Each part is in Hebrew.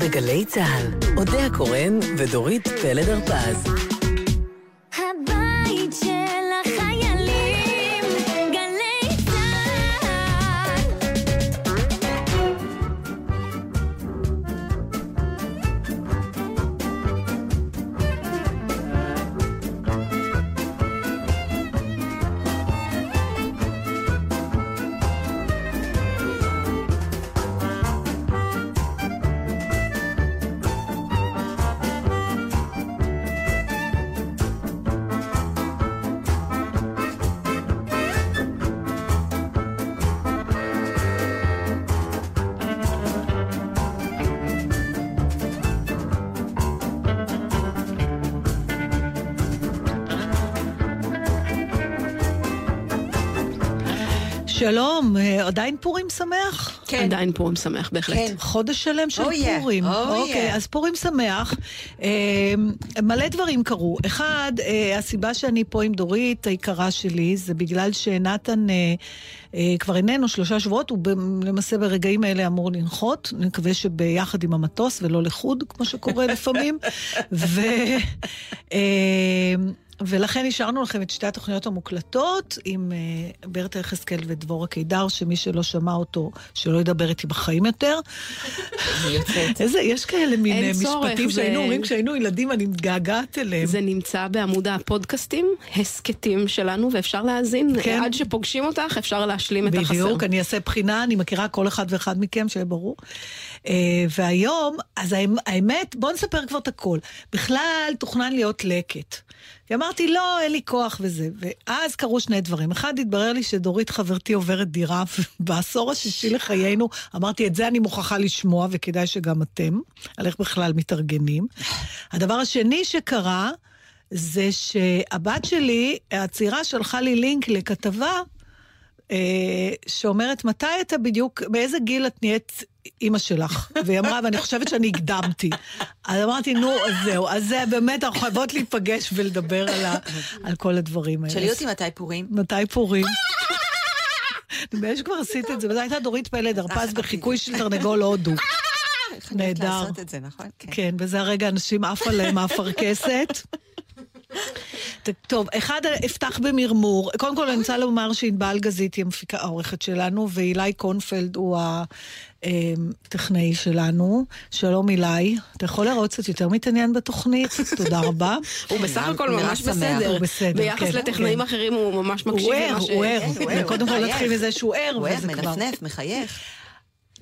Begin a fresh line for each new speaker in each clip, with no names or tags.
בגלי צה"ל, אודה הקורן ודורית פלד הרפז.
עדיין פורים שמח?
כן. עדיין פורים שמח, בהחלט.
כן.
חודש שלם של
Oh yeah,
פורים.
oh
אוקיי,
yeah.
אז פורים שמח. אה, מלא דברים קרו. אחד, אה, הסיבה שאני פה עם דורית, היקרה שלי, זה בגלל שנתן אה, אה, כבר איננו שלושה שבועות, הוא ב- למעשה ברגעים האלה אמור לנחות. אני מקווה שביחד עם המטוס ולא לחוד, כמו שקורה לפעמים. ו... ולכן השארנו לכם את שתי התוכניות המוקלטות עם uh, ברטה יחזקאל ודבורה קידר, שמי שלא שמע אותו, שלא ידבר איתי בחיים יותר. איזה, יש כאלה מין אה, משפטים שהיינו אומרים כשהיינו ילדים, אני מתגעגעת אליהם.
זה נמצא בעמוד הפודקאסטים, הסכתים שלנו, ואפשר להאזין.
כן.
עד שפוגשים אותך, אפשר להשלים את החסר.
בדיוק, אני אעשה בחינה, אני מכירה כל אחד ואחד מכם, שיהיה ברור. Uh, והיום, אז האמ- האמת, בואו נספר כבר את הכל. בכלל, תוכנן להיות לקט. כי אמרתי, לא, אין לי כוח וזה. ואז קרו שני דברים. אחד, התברר לי שדורית חברתי עוברת דירה, ובעשור השישי לחיינו, אמרתי, את זה אני מוכרחה לשמוע, וכדאי שגם אתם, על איך בכלל מתארגנים. הדבר השני שקרה, זה שהבת שלי, הצעירה, שלחה לי לינק לכתבה אה, שאומרת, מתי אתה בדיוק, באיזה גיל את נהיית אימא שלך? והיא אמרה, ואני חושבת שאני הקדמתי. אז אמרתי, נו, אז זהו, אז זה באמת, אנחנו חייבות להיפגש ולדבר על, ה, על כל הדברים האלה.
שאלי אותי מתי פורים.
מתי פורים? נדמה לי שכבר עשית את זה, וזו הייתה דורית פלד הרפז
אוקיי.
בחיקוי של תרנגול הודו.
חייבת
נהדר.
לעשות את זה, נכון? כן.
כן, בזה הרגע אנשים עף עליהם מהאפרכסת. טוב, אחד, אפתח במרמור. קודם כל, אני רוצה לומר שענבל גזית היא המפיקה העורכת שלנו, ואילי קונפלד הוא הטכנאי שלנו. שלום אילי. אתה יכול להראות קצת יותר מתעניין בתוכנית? תודה רבה.
הוא בסך הכל ממש. בסדר.
הוא בסדר,
ביחס
כן,
לטכנאים
כן.
אחרים הוא ממש מקשיב
הוא ער,
למה ש...
הוא ער.
כן, הוא ער,
קודם כל נתחיל. מזה שהוא ער,
הוא ער. מנפנף, מחייך.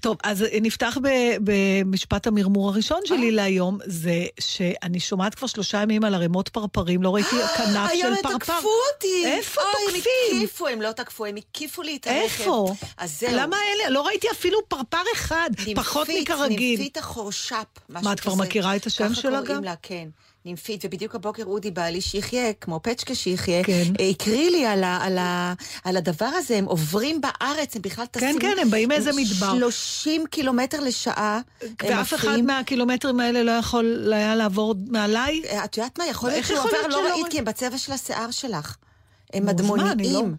טוב, אז נפתח במשפט המרמור הראשון שלי להיום, זה שאני שומעת כבר שלושה ימים על ערימות פרפרים, לא ראיתי כנף של
היום
פרפר.
הם תקפו אותי.
איפה תוקפים?
הם הקיפו, הם לא תקפו, הם הקיפו לי את הרכב.
איפה?
אז זהו.
למה אלה? לא ראיתי אפילו פרפר אחד, פחות מכרגיל.
נימפית החורשפ, משהו
מה, את כבר
כזה.
מכירה את השם שלה
ככה
גם?
קוראים לה, כן. נימפית, ובדיוק הבוקר אודי בעלי שיחיה, כמו פצ'קה שיחיה,
כן.
אה, הקריא לי על, ה, על, ה, על הדבר הזה, הם עוברים בארץ, הם בכלל טסים...
כן, הם באים מאיזה מדבר.
30 קילומטר לשעה.
ואף אחד. מהקילומטרים האלה לא יכול היה לעבור מעליי?
אה, את יודעת מה, יכול להיות שהוא
להיות
לא ראית? כי הם בצבע של השיער שלך. הם
נו,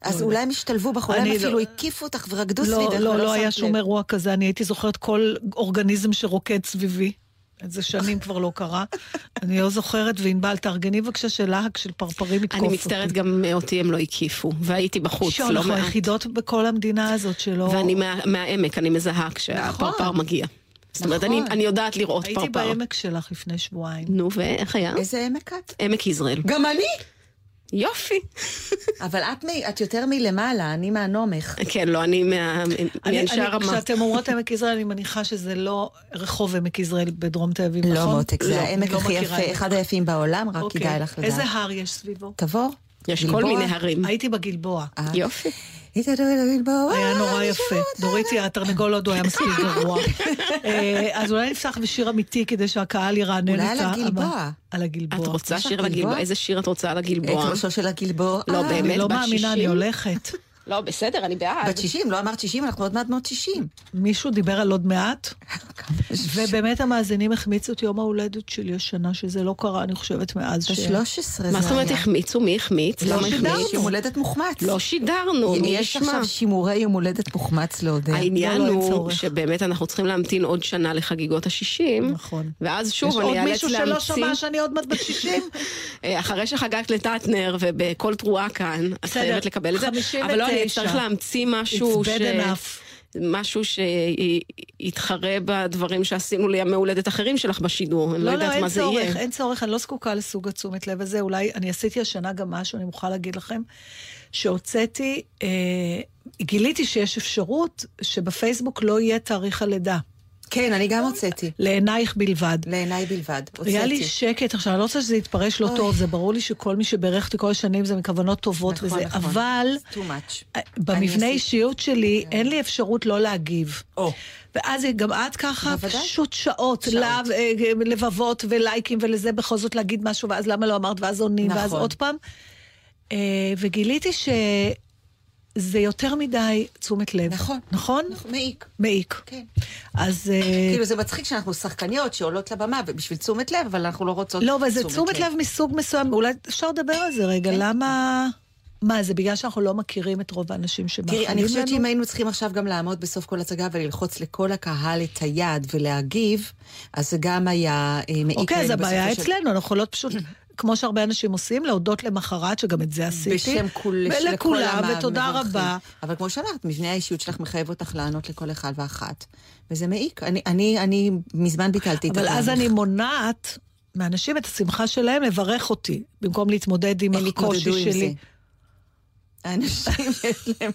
אז לא- לא
אולי הם השתלבו
אני
אפילו
לא-
הקיפו אותך ורקדו
לא,
סביבך
לא,
ולא
לא היה שום. אירוע כזה, אני הייתי זוכרת כל אורגניזם שרוקד סביבי. איזה שנים כבר לא קרה. אני לא זוכרת, וענבל, תארגני בבקשה שלהק של פרפרים יתקוף
אני
אותי.
מצטערת, גם אותי הם לא הקיפו, והייתי בחוץ, לא
אנחנו
מעט.
היחידות בכל המדינה הזאת שלא...
ואני מה- מהעמק, אני מזהה כשהפרפר מגיע. זאת אומרת, אני-
נכון.
אני יודעת לראות
הייתי
פרפר.
בעמק שלך לפני שבועיים.
נו, ואיך היה?
איזה עמק את?
עמק יזרעאל.
גם אני.
יופי.
אבל את, מ- את יותר מלמעלה, אני מהנומך.
כן, לא, אני מה-
אני-
מאנשי הרמה.
כשאתם אומרות עמק יזרעאל, אני מניחה שזה לא רחוב עמק יזרעאל בדרום תל אביב,
לא
נכון?
מותק, זה העמק
לא
הכי יפה. אחד היפים בעולם, רק
אוקיי.
כדאי לך לדעת.
איזה הר יש סביבו?
תבור.
יש כל. מיני הרים.
הייתי בגלבוע.
אה.
יופי.
היית דורית הגלבוע.
היה נורא יפה. דוריתי, התרנגול הודו היה מספיק גרוע. אה, אז אולי נפתח בשיר אמיתי כדי שהקהל ירענן את
אולי על הגלבוע.
על הגלבוע.
את רוצה שיר
גלבוע?
לגלבוע? איזה שיר את רוצה על
את
הגלבוע?
ראשו של הגלבוע.
לא,
אה,
באמת?
אני לא מאמינה,
60?
אני הולכת.
לא, בסדר, אני בעד.
בת 60, לא אמרת 60, אנחנו עוד מעט בנות 60.
מישהו דיבר על עוד מעט, ובאמת המאזינים החמיצו את יום ההולדת שלי השנה, שזה לא קרה, אני חושבת, מאז ש...
ב-13
מה זאת אומרת החמיצו? מי החמיץ?
לא
למה
שידרנו.
יום הולדת מוחמץ.
לא שידרנו, מי
יש? עכשיו שימורי יום הולדת מוחמץ.
העניין
לא, לא, אין
הוא. שבאמת אנחנו צריכים להמתין עוד שנה לחגיגות ה-60.
נכון.
ואז
יש
שוב,
עוד
אני אאלץ
מישהו שלא
להמציא...
שמע שאני עוד מעט בת 60?
אה, אחרי שחגגת לטטנר ובכל תרועה כאן, את
בסדר,
חייבת לקבל את זה.
59.
אבל לא, אני אצטרך להמציא משהו
enough.
משהו שיתחרה בדברים שעשינו לימי הולדת אחרים שלך בשידור. אני לא
לא, לא,
יודעת
אין
מה זה
צורך,
יהיה.
אין צורך, אני לא זקוקה לסוג התשומת לב הזה. אולי, אני עשיתי השנה גם משהו, אני מוכרחה להגיד לכם, שהוצאתי, אה, גיליתי שיש אפשרות שבפייסבוק לא יהיה תאריך הלידה.
כן, אני גם הוצאתי.
לעינייך בלבד.
לעיניי בלבד. הוצאתי.
היה לי שקט, עכשיו, אני לא רוצה שזה יתפרש לא
אוי.
טוב, זה ברור לי שכל מי שבירך אותי כל השנים זה מכוונות טובות
נכון,
וזה,
נכון.
אבל
too much.
אה, במבנה אישיות שלי אין לי אפשרות לא להגיב.
או.
ואז גם את ככה,
בוודאי.
פשוט שעות,
שעות.
להב, אה, לבבות ולייקים ולזה, בכל זאת להגיד משהו, ואז למה לא אמרת, ואז עונים, ואז
נכון.
עוד פעם. אה, וגיליתי שזה יותר מדי תשומת לב.
נכון.
נכון?
נכון, מעיק.
מעיק.
כן.
אז... אה,
כאילו זה מצחיק שאנחנו שחקניות שעולות לבמה בשביל תשומת לב, אבל אנחנו לא רוצות
לא, אבל זה תשומת לב מסוג מסוים, אולי אפשר לדבר על זה רגע,
כן.
למה... מה, זה בגלל שאנחנו לא מכירים את רוב האנשים שמאחלים לנו?
תראי, אני חושבת שאם היינו צריכים עכשיו גם לעמוד בסוף כל הצגה וללחוץ לכל הקהל את היד ולהגיב, אז זה גם היה אה, מעיק
אוקיי, אז הבעיה אצלנו, אנחנו יכולות פשוט, כמו שהרבה אנשים עושים, להודות למחרת, שגם את זה עשיתי.
בשם כול,
ולכולם, ותודה
המברכים.
רבה.
אבל כמו שאמרת, מבנה האישיות שלך מחייב אותך לענות לכל אחד ואחת. וזה מעיק. אני, אני, אני מזמן ביטלתי את
אבל אז. אני מונעת מאנשים את השמחה שלהם לברך אותי, במקום להתמודד עם
הם
הקושי
יתמודדו עם זה.
שלי.
האנשים יש להם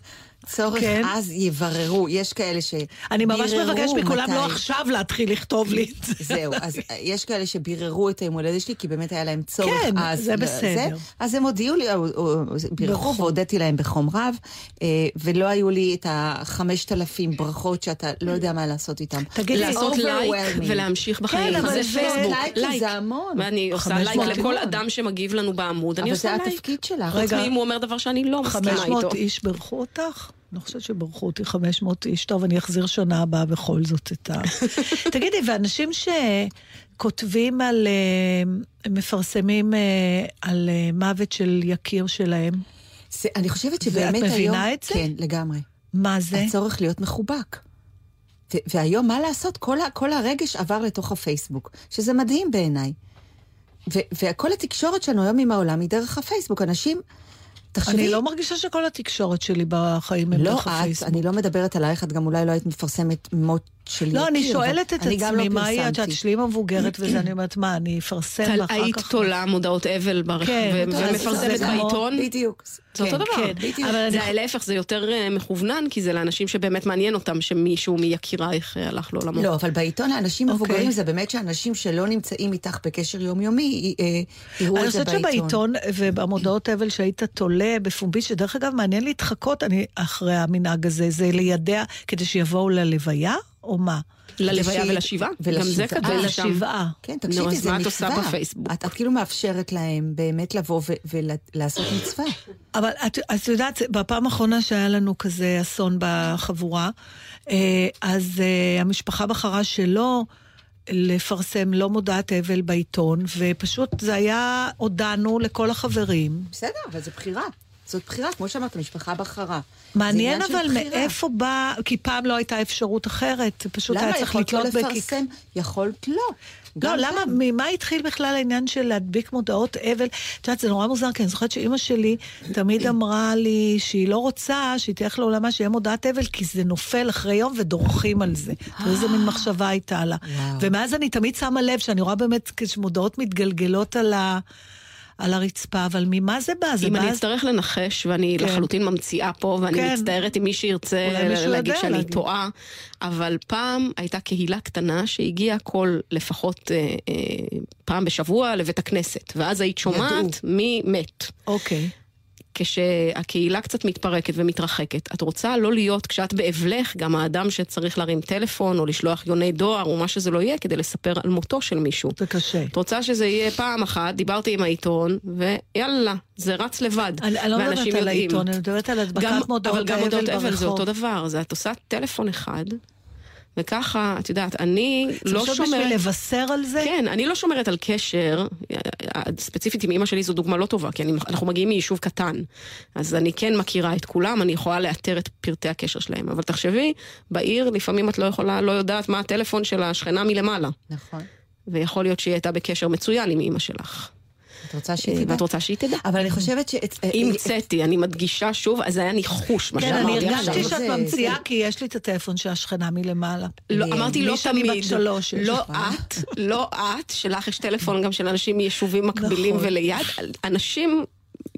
צורך,
כן.
אז יבררו. יש כאלה שביררו
אני ממש מבקש מכולם לא
מתי-
עכשיו להתחיל לכתוב לי את זה.
זהו, אז יש כאלה שביררו את היום הולדת שלי, כי באמת היה להם צורך
כן,
אז.
זה
ל-
בסדר.
אז הם הודיעו לי, בירכו
בחום.
והודיתי להם בחום רב, אה, ולא היו לי את החמשת אלפים ברכות שאתה לא יודע מה לעשות איתם.
תגידי,
לעשות לייק. ולהמשיך בחיים.
אבל
זה
זה-
פייסבוק, לייק.
זה המון.
ואני עושה
500
לייק לכל. אדם שמגיב לנו בעמוד, אני
אבל
עושה
זה
לייק.
התפקיד שלך.
חוץ
רגע.
מאם הוא אומר דבר שאני לא מסכימה איתו.
500 איש בירכו אותך? אני חושבת שברכו אותי 500 איש. טוב, אני אחזיר שנה הבאה בכל זאת את ה... תגידי, ואנשים שכותבים על... אה, מפרסמים אה, על אה, מוות של יקיר שלהם,
זה- אני חושבת שבאמת היום...
מבינה את זה?
כן, לגמרי.
מה זה?
הצורך להיות מחובק. והיום, מה לעשות? כל, ה- כל הרגש עבר לתוך הפייסבוק, שזה מדהים בעיניי. וכל התקשורת שלנו היום עם העולם היא דרך הפייסבוק. אנשים, תחשבי...
אני לא מרגישה שכל התקשורת שלי בחיים הם
לא
דרך
את,
הפייסבוק.
אני לא מדברת עלייך, את גם אולי לא היית מפרסמת מות של יקיר.
לא, אני שואלת את
אני גם
עצמי,
לא
מה יהיה, את יודעת. שלי מבוגרת וזה, אני אומרת, מה, אני אפרסם
טל,
ואחר
היית
כך...
תולה מודעות אבל
כן,
ומפרסמת בעיתון.
בדיוק.
זה אותו
כן,
דבר.
כן, אני
זה להפך, זה יותר אה, מכוונן, כי זה לאנשים שבאמת מעניין אותם שמישהו מיקירייך אה, הלך לעולמו.
לא, אבל בעיתון לאנשים
אוקיי.
מבוגרים זה באמת שאנשים שלא נמצאים איתך בקשר יומיומי, אה, יראו
אני
את זה
חושבת
בעיתון.
שבעיתון ובמודעות אבל שהיית תולה בפומבי, שדרך אגב מעניין להתחקות אני, אחרי המנהג הזה, זה לידע כדי שיבואו ללוויה, או מה?
ללוויה ולשבעה? גם
ולשבעה.
זה כתוב שם.
לשבעה.
כן,
נו,
תקשיבי,
אז
זה
מה את
מצווה.
עושה בפייסבוק?
את, כאילו מאפשרת להם באמת לבוא ולעשות מצווה.
אבל את, את יודעת, בפעם האחרונה שהיה לנו כזה אסון בחבורה, אה, אז אה, המשפחה בחרה שלא לפרסם לא מודעת אבל בעיתון, ופשוט זה היה, הודענו לכל החברים.
בסדר, אבל זו בחירה. זאת בחירה, כמו שאמרת, המשפחה בחרה.
מעניין אבל. מאיפה בא, כי פעם לא הייתה אפשרות אחרת, פשוט היה
למה
צריך
יכולת לא
לתלות בכיכר.
לפרסם? יכולת לא.
לא, למה,
כאן.
ממה התחיל בכלל העניין של להדביק מודעות אבל? את יודעת, זה נורא מוזר, כי אני זוכרת שאימא שלי תמיד אמרה לי שהיא לא רוצה שהיא תלך לעולמה שיהיה מודעת אבל, כי זה נופל אחרי יום ודורכים על זה. ואיזה מין מחשבה הייתה לה. ומאז אני תמיד שמה לב שאני רואה באמת כשמודעות מתגלגלות על ה... על הרצפה, אבל ממה זה בא? זה
אם
בא...
אני אצטרך לנחש, ואני
כן.
לחלוטין ממציאה פה, ואני
כן.
מצטערת אם מי שירצה להגיד שאני
להגיד.
טועה, אבל פעם הייתה קהילה קטנה שהגיעה כל לפחות אה, אה, פעם בשבוע לבית הכנסת, ואז היית שומעת
ידעו.
מי מת.
אוקיי.
כשהקהילה קצת מתפרקת ומתרחקת, את רוצה לא להיות, כשאת באבלך, גם האדם שצריך להרים טלפון או לשלוח יוני דואר או מה שזה לא יהיה, כדי לספר על מותו של מישהו.
זה קשה.
את רוצה שזה יהיה פעם אחת, דיברתי עם העיתון, ויאללה, זה רץ לבד.
אני אני לא מדברת על. העיתון, אני מדברת על הדבקת
אבל
מודעות
גם מודעות אבל זה אותו. דבר, זה את עושה טלפון אחד, וככה, את יודעת, אני לא
פשוט
שומרת...
בשביל לבשר על זה?
כן, אני לא שומרת על קשר, ספציפית עם אימא שלי זו דוגמה לא טובה, כי אני, אנחנו מגיעים מיישוב קטן. אז אני כן מכירה את כולם, אני יכולה לאתר את פרטי הקשר שלהם. אבל תחשבי, בעיר לפעמים את לא יכולה, לא יודעת מה הטלפון של השכנה מלמעלה.
נכון.
ויכול להיות שהיא הייתה בקשר מצוין עם אימא שלך.
את רוצה שהיא תדע?
ואת רוצה שהיא תדע.
אבל אני חושבת ש...
המצאתי, אני מדגישה שוב, אז זה היה ניחוש, מה
כן, אני
שאמרתי
הרגשתי
עכשיו.
שאת
זה-
ממציאה, כי יש לי את הטלפון של השכנה מלמעלה.
לא,
אני-
אמרתי לא תמיד. לא. את, לא את, שלך יש טלפון גם של אנשים מיישובים מקבילים
נכון.
וליד. אנשים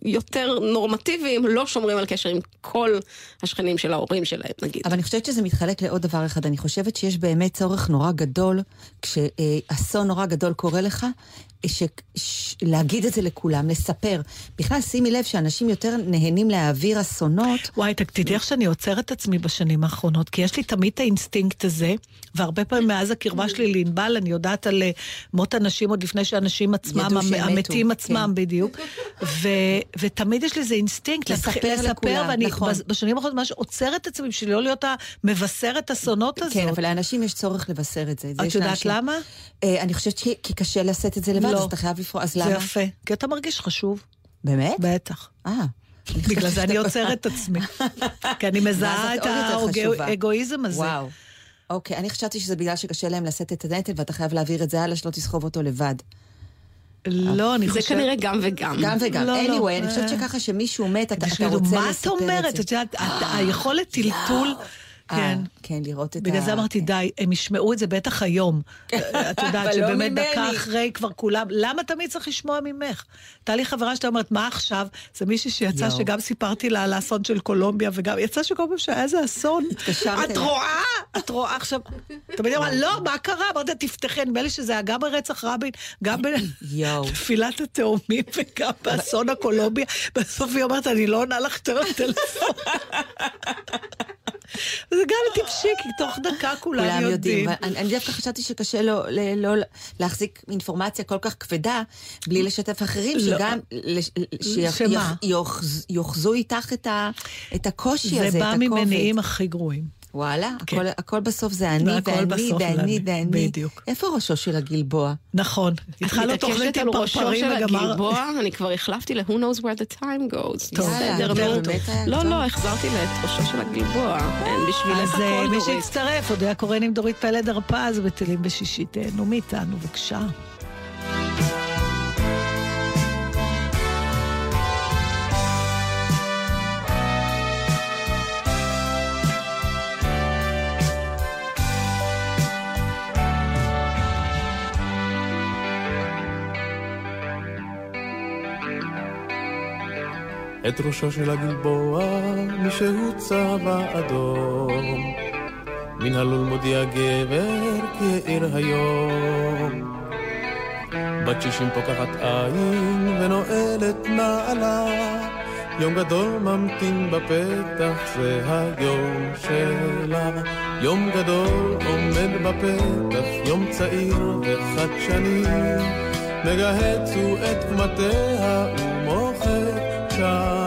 יותר נורמטיביים לא שומרים על קשר עם כל השכנים של ההורים שלהם, נגיד.
אבל אני חושבת שזה מתחלק לעוד דבר אחד. אני חושבת שיש באמת צורך נורא גדול, כשאסון נורא גדול קורה לך, ש... ש... להגיד את זה לכולם, לספר. בכלל, שימי לב שאנשים יותר נהנים להעביר אסונות.
וואי, תדעי איך שאני עוצרת את עצמי בשנים האחרונות, כי יש לי תמיד את האינסטינקט הזה, והרבה פעמים מאז הקרבה שלי לענבל, אני יודעת על אה, מות אנשים עוד לפני שאנשים עצמם, המתים
כן.
עצמם בדיוק. ו- ותמיד יש לי איזה אינסטינקט
לספר
להתחיל
לכולם,
ואני
נכון.
בשנים האחרונות ממש עוצרת את עצמי בשביל לא להיות המבשרת אסונות הזאת.
כן, אבל לאנשים יש צורך לבשר את זה.
את יודעת
לאנשים-
למה?
אה, אני חושבת כי קשה לשאת את זה לבד,
לא.
אז אתה חייב לפרוק. אז
זה
למה?
יפה, כי אתה מרגיש חשוב,
באמת?
בטח.
אה.
בגלל זה אני עוצרת את עצמי. כי אני מזהה את. האגואיזם הזה.
וואו. אוקיי, אני חשבתי שזה בגלל שקשה להם לשאת את הנטל ואתה חייב להעביר את זה הלאה, שלא תסחוב אותו לבד.
לא, אני
זה
חושבת...
כנראה גם וגם.
גם וגם.
לא, לא.
anyway, אני חושבת
אה.
שככה שמישהו מת, אתה
כדי
אתה
שידעו,
רוצה
מה את
לספר
אומרת?
את זה.
את יודעת, את- היכולת טלטול...
אה,
כן.
כן, לראות את ה...
בגלל זה אמרתי, די, הם ישמעו את זה בטח היום. את יודעת
לא
שבאמת. דקה אחרי כבר כולם, למה תמיד צריך לשמוע ממך? הייתה לי חברה שאתה אומרת, מה עכשיו? זה מישהי שיצא. שגם סיפרתי לה על האסון של קולומביה, וגם יצא שכל פעם שהיה איזה אסון, את. רואה? את רואה עכשיו, תמיד אמרה, לא, מה קרה? אמרתי, תפתחי, נדמה לי שזה היה גם ברצח רבין, גם. בנפילת התאומים וגם באסון הקולומביה. בסוף היא אומרת, אני לא עונה לך יותר לטלפון. זה גם טיפשי, כי תוך דקה כולם
כולם יודעים.
יודעים.
אני דווקא חשבתי שקשה לו ל- לא להחזיק אינפורמציה כל כך כבדה, בלי לשתף אחרים,
לא.
שגם? שיאחזו איתך את ה- את הקושי הזה,
זה
את
בא
הכובד.
ממניעים הכי גרועים.
וואלה,
כן.
הכל- הכל בסוף זה אני,
והכל
ואני,
בסוף
ואני,
אני.
ואני.
בדיוק.
איפה ראשו של הגלבוע?
נכון. התחלנו תוכנית עם
על ראשו
פרפרים
של
וגמר...
הגלבוע, אני כבר החלפתי ל-Who knows where the time goes.
טוב,
בסדר, נו.
טוב.
לא. לא, החזרתי לה את ראשו של הגלבוע. אין, בשבילך
אז אה,
הכל
מי
דורית.
שיצטרף, אודיה קורן עם דורית פלד הרפז, בטלים בשישי, תהנו מאיתנו, בבקשה.
את ראשו של הגלבוע, מישהו צבע אדום. מן הלול מודיע גבר כי העיר היום. בת שישים פוקחת עין ונועלת נעלה. יום גדול ממתין בפתח, זה היום שלה. יום גדול עומד בפתח, יום צעיר וחדשני. מגהץ הוא את קמטיה ומוחק שנים.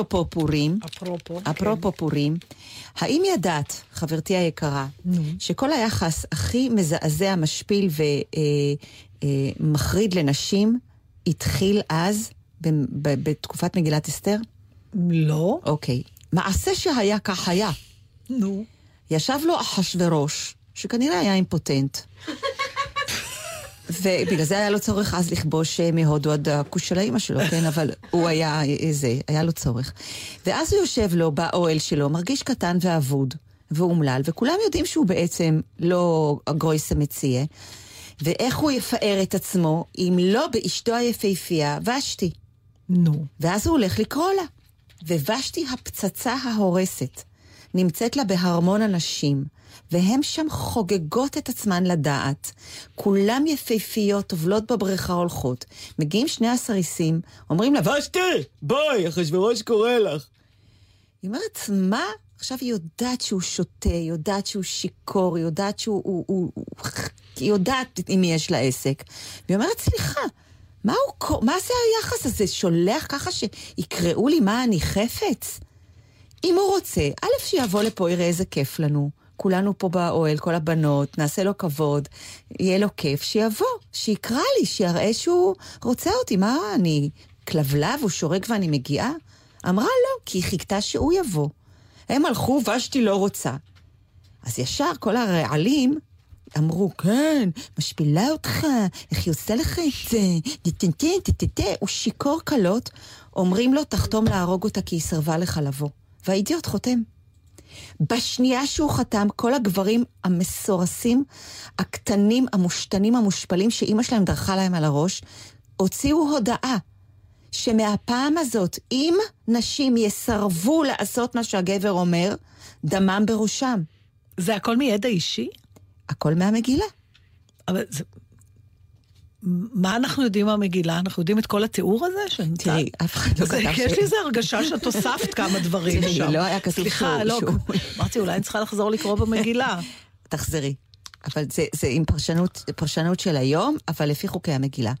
אפרופו פורים,
אפרופו.
אפרופו פורים, האם ידעת, חברתי היקרה,
נו.
שכל היחס הכי מזעזע, משפיל ומחריד לנשים התחיל אז, ב- ב- בתקופת מגילת אסתר?
לא.
אוקיי. מעשה שהיה כך היה.
נו.
ישב לו אחשורוש, שכנראה היה אימפוטנט. ובגלל זה היה לו צורך אז לכבוש אה, מהודו עד הכוש של האימא שלו, כן? אבל הוא היה אה, זה, היה לו צורך. ואז הוא יושב לו באוהל שלו, מרגיש קטן ואבוד, ואומלל, וכולם יודעים שהוא בעצם לא הגרויסה מציע. ואיך הוא יפאר את עצמו אם לא באשתו היפהפייה ושתי.
נו.
ואז הוא הולך לקרוא לה. ובשתי הפצצה ההורסת נמצאת לה בהרמון אנשים, והם שם חוגגות את עצמן לדעת. כולם יפהפיות, טובלות בבריכה הולכות. מגיעים שני הסריסים, אומרים לה, ושתי, בואי, אחשוורוש קורא לך. היא אומרת, מה? עכשיו היא יודעת שהוא שותה, היא יודעת שהוא שיכור, היא יודעת שהוא... הוא, הוא, הוא, היא יודעת עם מי יש לה עסק. והיא אומרת, סליחה, מה, הוא, מה זה היחס הזה? שולח ככה שיקראו לי מה אני חפץ? אם הוא רוצה, א', שיבוא לפה, יראה איזה כיף לנו. כולנו פה באוהל, כל הבנות, נעשה לו כבוד, יהיה לו כיף, שיבוא, שיקרא לי, שיראה שהוא רוצה אותי. מה, אני כלבלב, הוא שורק ואני מגיעה? אמרה לא, כי היא חיכתה שהוא יבוא. הם הלכו, ושתי לא רוצה. אז ישר כל הרעלים אמרו, כן, משפילה אותך, איך היא עושה לך את זה? טטטטה. הוא שיכור כלות, אומרים לו, תחתום להרוג אותה כי היא סירבה לך לבוא. והאידיוט חותם. בשנייה שהוא חתם, כל הגברים המסורסים, הקטנים, המושתנים, המושפלים, שאימא שלהם דרכה להם על הראש, הוציאו הודעה שמהפעם הזאת, אם נשים יסרבו לעשות מה שהגבר אומר, דמם בראשם.
זה הכל מידע אישי?
הכל מהמגילה.
אבל זה... מה אנחנו יודעים מהמגילה? אנחנו יודעים את כל התיאור הזה?
תראי, אף אחד לא כתב
כי יש לי איזו הרגשה שאת הוספת כמה דברים
תראי,
שם.
לא היה כתוב
סליחה, לא, אמרתי, אולי אני צריכה לחזור לקרוא במגילה.
תחזרי. אבל זה, זה עם פרשנות, פרשנות של היום, אבל לפי חוקי המגילה.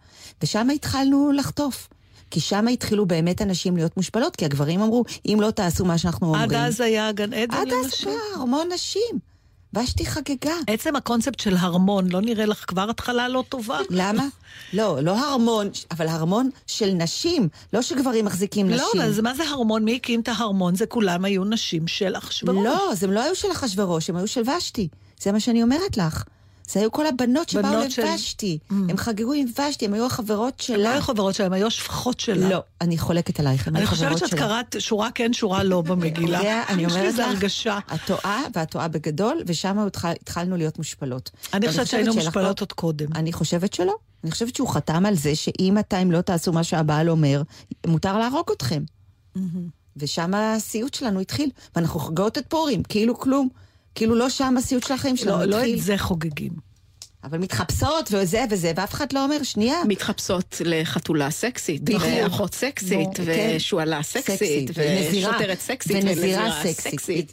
ושם התחלנו לחטוף. כי שם התחילו באמת הנשים להיות מושפלות, כי הגברים אמרו, אם לא תעשו מה שאנחנו אומרים...
עד אז היה גן עדן
עד אז. כבר, המון נשים. ושתי חגגה.
עצם הקונספט של הרמון, לא נראה לך כבר התחלה לא טובה?
למה? לא, לא הרמון, אבל הרמון של נשים, לא שגברים מחזיקים נשים.
לא, זה- מה זה הרמון? מי הקים את ההרמון? זה כולם היו נשים של אחשוורוש.
לא, אז הם לא היו של אחשוורוש, הם היו של ושתי. זה מה שאני אומרת לך. זה היו כל הבנות שבאו
בנות של-
לוושתי. הם חגגו עם ושתי, הם היו החברות
הן לא
שלה.
היו חברות שלהם, היו השפחות שלה.
לא, אני חולקת עלייך, הם
אני
היו
חושבת
חברות
שאת
שלה.
קראת שורה כן, שורה לא במגילה.
יודע, אני
יש
אומרת לך,
הרגשה.
את טועה, ואת טועה בגדול, ושם התחל- התחלנו להיות מושפלות.
אני חושבת שהיינו מושפלות עוד קודם.
אני חושבת שלא. אני חושבת שהוא חתם על זה שאם אתם לא תעשו מה שהבעל אומר, מותר להרוג אתכם. ושם הסיוט שלנו התחיל, ואנחנו חוגגות את פורים, כאילו כלום. כאילו לא שם הסיוט של החיים שלנו
לא, לא. את זה חוגגים.
אבל מתחפשות וזה וזה, ואף אחד לא אומר, שנייה.
מתחפשות לחתולה סקסית. ואחות סקסית,
כן.
ושועלה סקסית. ושוטרת סקסית,
ונזירה סקסית.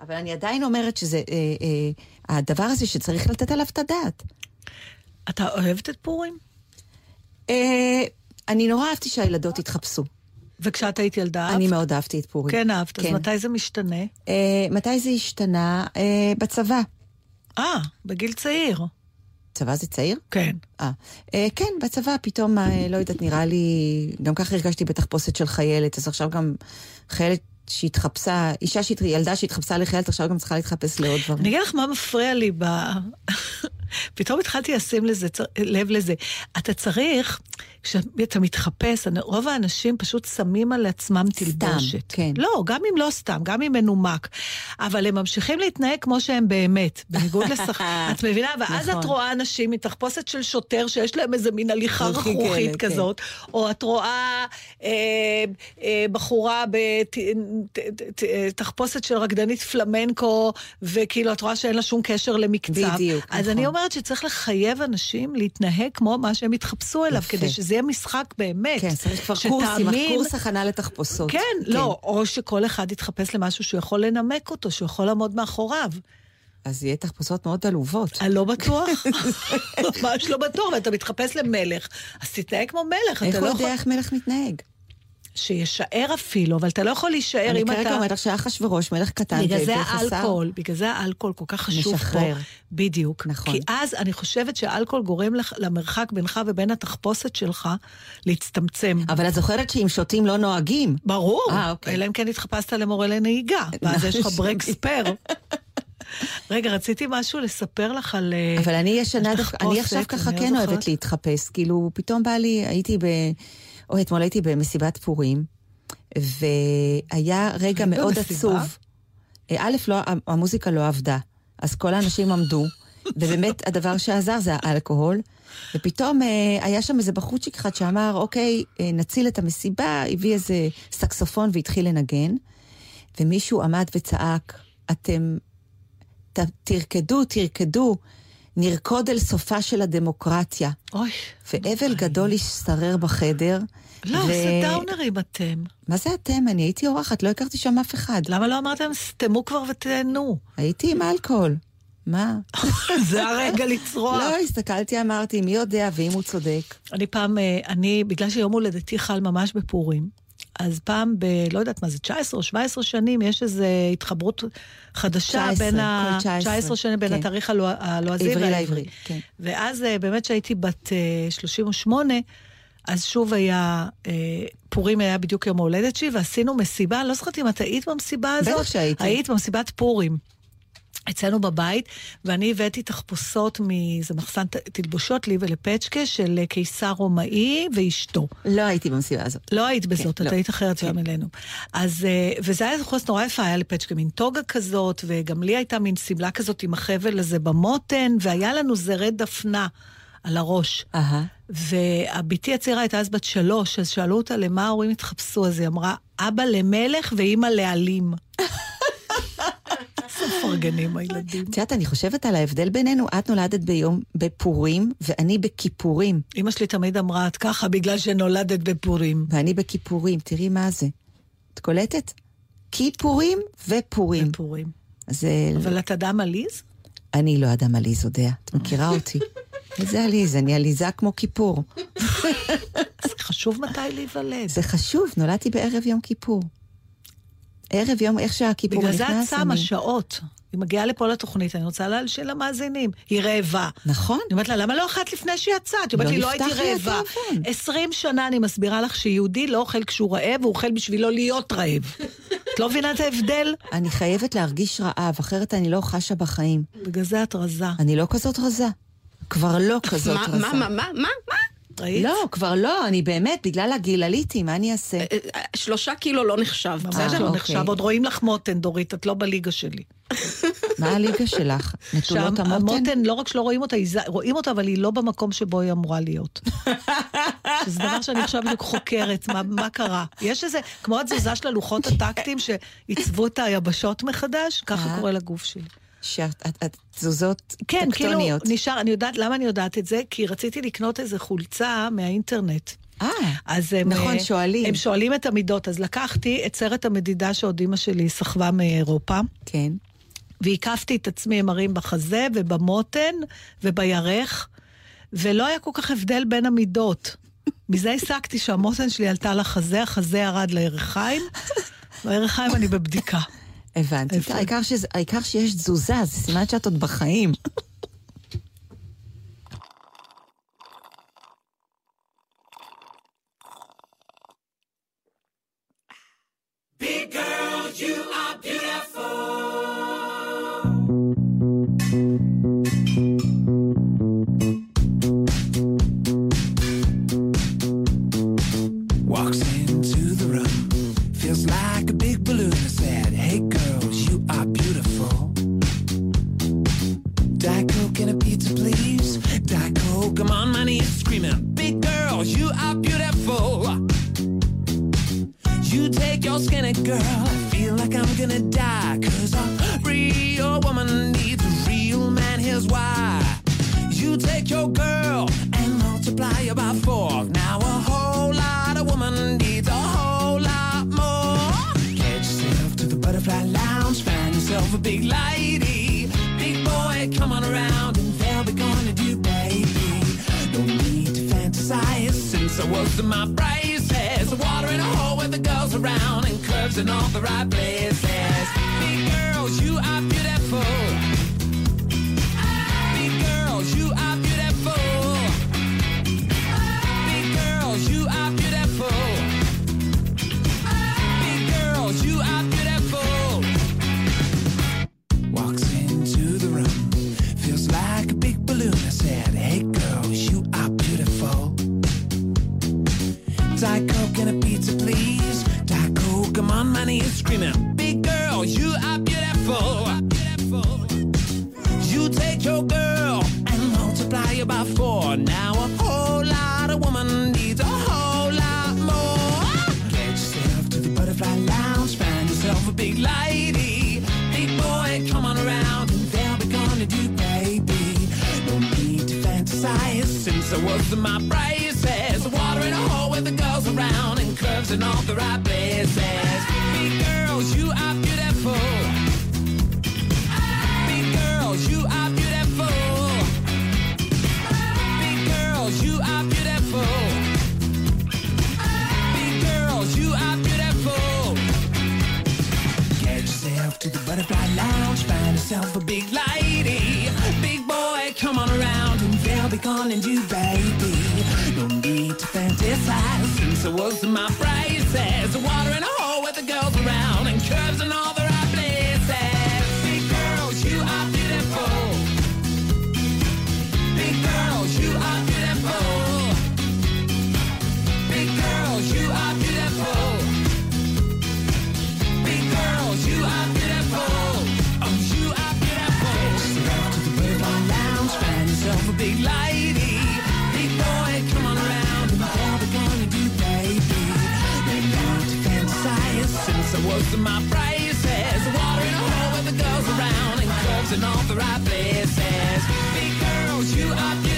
אבל אני עדיין אומרת שזה, אה, אה, הדבר הזה שצריך לתת עליו את הדעת.
אתה אוהבת את פורים?
אה, אני נורא אהבתי שהילדות התחפשו.
וכשאת היית ילדה אהבת?
אני מאוד אהבתי את פורים.
כן אהבת, אז
כן.
מתי זה משתנה?
אה, מתי זה השתנה? אה, בצבא.
אה, בגיל צעיר.
צבא זה צעיר?
כן.
אה, אה, כן, בצבא פתאום, אה, לא יודעת, נראה לי, גם ככה הרגשתי בתחפושת של חיילת, אז עכשיו גם חיילת שהתחפשה, אישה, שהת- ילדה שהתחפשה לחיילת, עכשיו גם צריכה להתחפש לעוד דברים.
אני אגיד לך מה מפריע לי ב... פתאום התחלתי לשים לזה, לב לזה. אתה צריך, כשאתה מתחפש, רוב האנשים פשוט שמים על עצמם תלבושת.
כן.
לא, גם אם לא סתם, גם אם מנומק. אבל הם ממשיכים להתנהג כמו שהם באמת, בניגוד לשחק... את מבינה? ואז
נכון.
את רואה אנשים מתחפושת של שוטר שיש להם איזה מין הליכה רכרוכית
כן.
כזאת, או את רואה אה, אה, בחורה בתחפושת של רקדנית פלמנקו, וכאילו את רואה שאין לה שום קשר למקצב.
בדיוק,
אז
נכון.
אני אומרת שצריך לחייב אנשים להתנהג כמו מה שהם התחפשו אליו,
יפה.
כדי שזה יהיה משחק באמת.
כן, צריך כבר קורסים,
שתאמין-
קורס הכנה לתחפושות.
כן, לא, או שכל אחד יתחפש למשהו שהוא יכול לנמק אותו, שהוא יכול לעמוד מאחוריו.
אז יהיה תחפושות מאוד עלובות.
אני לא בטוח, ממש לא בטוח, ואתה מתחפש למלך, אז תתנהג כמו מלך,
איך
אתה
הוא
לא
יודע
יכול...
איך מלך מתנהג?
שישאר אפילו, אבל אתה לא יכול להישאר
אני
אם
כרגע
אתה...
אומרת לך שאחשוורוש, מלך קטן
בגלל זה. האלכוהול, בגלל זה האלכוהול כל כך חשוב
משחרר.
פה. בדיוק.
נכון.
כי אז אני חושבת שהאלכוהול גורם לך- למרחק בינך ובין התחפושת שלך להצטמצם.
אבל את זוכרת שאם שותים לא נוהגים.
ברור,
אה, אוקיי.
אלא אם כן התחפשת למורה לנהיגה, ואז יש לך ברק ספייר. רגע, רציתי משהו לספר לך על... אה,
אבל אני ישנה אני עכשיו ככה
אני
כן
לא
אוהבת. להתחפש. כאילו, פתאום בא לי, הייתי ב... או אתמול הייתי במסיבת פורים, והיה רגע מאוד
במסיבה?
עצוב. אה, א', לא, המוזיקה לא עבדה, אז כל האנשים עמדו, ובאמת הדבר שעזר זה האלכוהול. ופתאום אה, היה שם איזה בחורצ'יק אחד שאמר, אוקיי, אה, נציל את המסיבה, הביא איזה סקסופון והתחיל לנגן, ומישהו עמד וצעק, אתם ת, תרקדו, תרקדו, נרקוד אל סופה של הדמוקרטיה.
אוי.
ואבל גדול השתרר בחדר.
לא,
ו-
זה דאונרים אתם.
מה זה אתם? אני הייתי אורחת, לא הכרתי שם אף אחד.
למה לא אמרתם סתמו כבר ותהנו?
הייתי עם אלכוהול. מה?
זה הרגע לצרוח.
לא, הסתכלתי, אמרתי, מי יודע, ואם הוא צודק.
אני פעם, אה, אני, בגלל שיום הולדתי חל ממש בפורים, אז פעם ב... לא יודעת מה זה, 19 או 17 שנים, יש איזו התחברות חדשה
19,
בין ה...
כל 19,
19 שנים בין
כן.
התאריך הלוע- הלועזי
עברי
והעברי.
לעברי, כן.
ואז אה, באמת כשהייתי בת אה, 38, אז שוב היה, אה, פורים היה בדיוק יום ההולדת שלי, ועשינו מסיבה, לא זוכרת אם את היית במסיבה הזאת.
בטח שהייתי.
היית במסיבת פורים. אצלנו בבית, ואני הבאתי תחפושות מאיזה מחסן תלבושות לי ולפצ'קה של אה, קיסר רומאי ואשתו.
לא הייתי במסיבה הזאת.
לא היית בזאת,
לא.
את היית אחרת שם אלינו. אז, אה, וזה היה תחפושת נורא יפה, היה לי פצ'קה מין טוגה כזאת, וגם לי הייתה מין שמלה כזאת עם החבל הזה במותן, והיה לנו זרי דפנה על הראש.
אהה.
והבתי הצעירה הייתה אז בת שלוש, אז שאלו אותה למה ההורים התחפשו, אז היא אמרה, אבא למלך ואימא לעלים. מפרגנים הילדים.
את יודעת, אני חושבת על ההבדל בינינו, את נולדת ביום בפורים, ואני בכיפורים.
אמא שלי תמיד אמרה, את ככה בגלל שנולדת בפורים.
ואני בכיפורים, תראי מה זה. את קולטת? כיפורים ופורים.
בפורים.
אז אה,
אבל את אדם עליז?
אני לא אדם עליז, אודיה. את מכירה אותי. איזה עליז? אני עליזה כמו כיפור.
אז חשוב מתי להיוולד.
זה חשוב, נולדתי בערב יום כיפור. ערב יום, איך שהכיפור
בגלל
נכנס,
זה את שמה
אני...
שעות. היא מגיעה לפה לתוכנית, אני רוצה להלשין למאזינים. היא רעבה.
נכון.
אני אומרת לה, למה לא אכלת לפני שיצאת? היא אומרת
לא
לי, לא הייתי
נפתח לי
רעבה.
התיאבון."
עשרים שנה אני מסבירה לך שיהודי לא אוכל כשהוא רעב, הוא אוכל בשבילו להיות רעב. את לא מבינה את ההבדל?
אני חייבת להרגיש רעב, אחרת אני לא חשה בחיים.
בגלל זה את רזה.
אני לא כזאת רזה. כבר לא כזאת רזה.
מה, מה, מה, מה? מה?
ראית?
לא, כבר לא, אני באמת, בגלל הגיל עליתי, מה אני אעשה?
אה, אה, שלושה קילו לא נחשב, בסדר?
לא
אוקיי.
נחשב, עוד רואים לך מותן, דורית, את לא בליגה שלי.
מה הליגה שלך? נטולות המותן?
המותן, לא רק שלא רואים אותה, רואים אותה, אבל היא לא במקום שבו היא אמורה להיות. שזה דבר שאני עכשיו בדיוק חוקרת, מה, מה קרה. יש איזה, כמו התזוזה של הלוחות הטקטיים שעיצבו את היבשות מחדש, ככה
אה.
קורה לגוף שלי.
שהתזוזות
כן, כאילו,
טקטוניות.
נשאר, אני יודעת, למה אני יודעת את זה? כי רציתי לקנות איזה חולצה מהאינטרנט.
אה,
אז הם,
נכון,
אה,
שואלים.
הם שואלים את המידות, אז לקחתי את סרט המדידה שעוד אימא שלי סחבה מאירופה,
כן.
והקפתי את עצמי עם הרים בחזה ובמותן ובירך, ולא היה כל כך הבדל בין המידות. מזה הסקתי שהמותן שלי עלתה לחזה, החזה ירד לירכיים, בירכיים אני בבדיקה.
הבנתי. העיקר שזה- העיקר שיש תזוזה, זה סימן שאת עוד בחיים.
Walks You skinny girl, I feel like I'm gonna die. Cause a real woman needs a real man, here's why. You take your girl and multiply her by four. Now a whole lot of woman needs a whole lot more. Get yourself to the butterfly lounge, find yourself a big lady. Big boy, come on around and they'll be gonna do, baby. No need to fantasize since I was my braces. says. Water in a hole with the girls around and curves in all the right places. Big girls, you are beautiful. Big girls, you are in my braces. Water in a hole with the girls around and curves in all the right places. Big girls, you are be calling you baby. No need to fantasize since I was in my braces. Water in a hole with the girls around and curves in all was in my braces. Water in a hole with the girls around and curves in all the right places. Big girls, you are beautiful.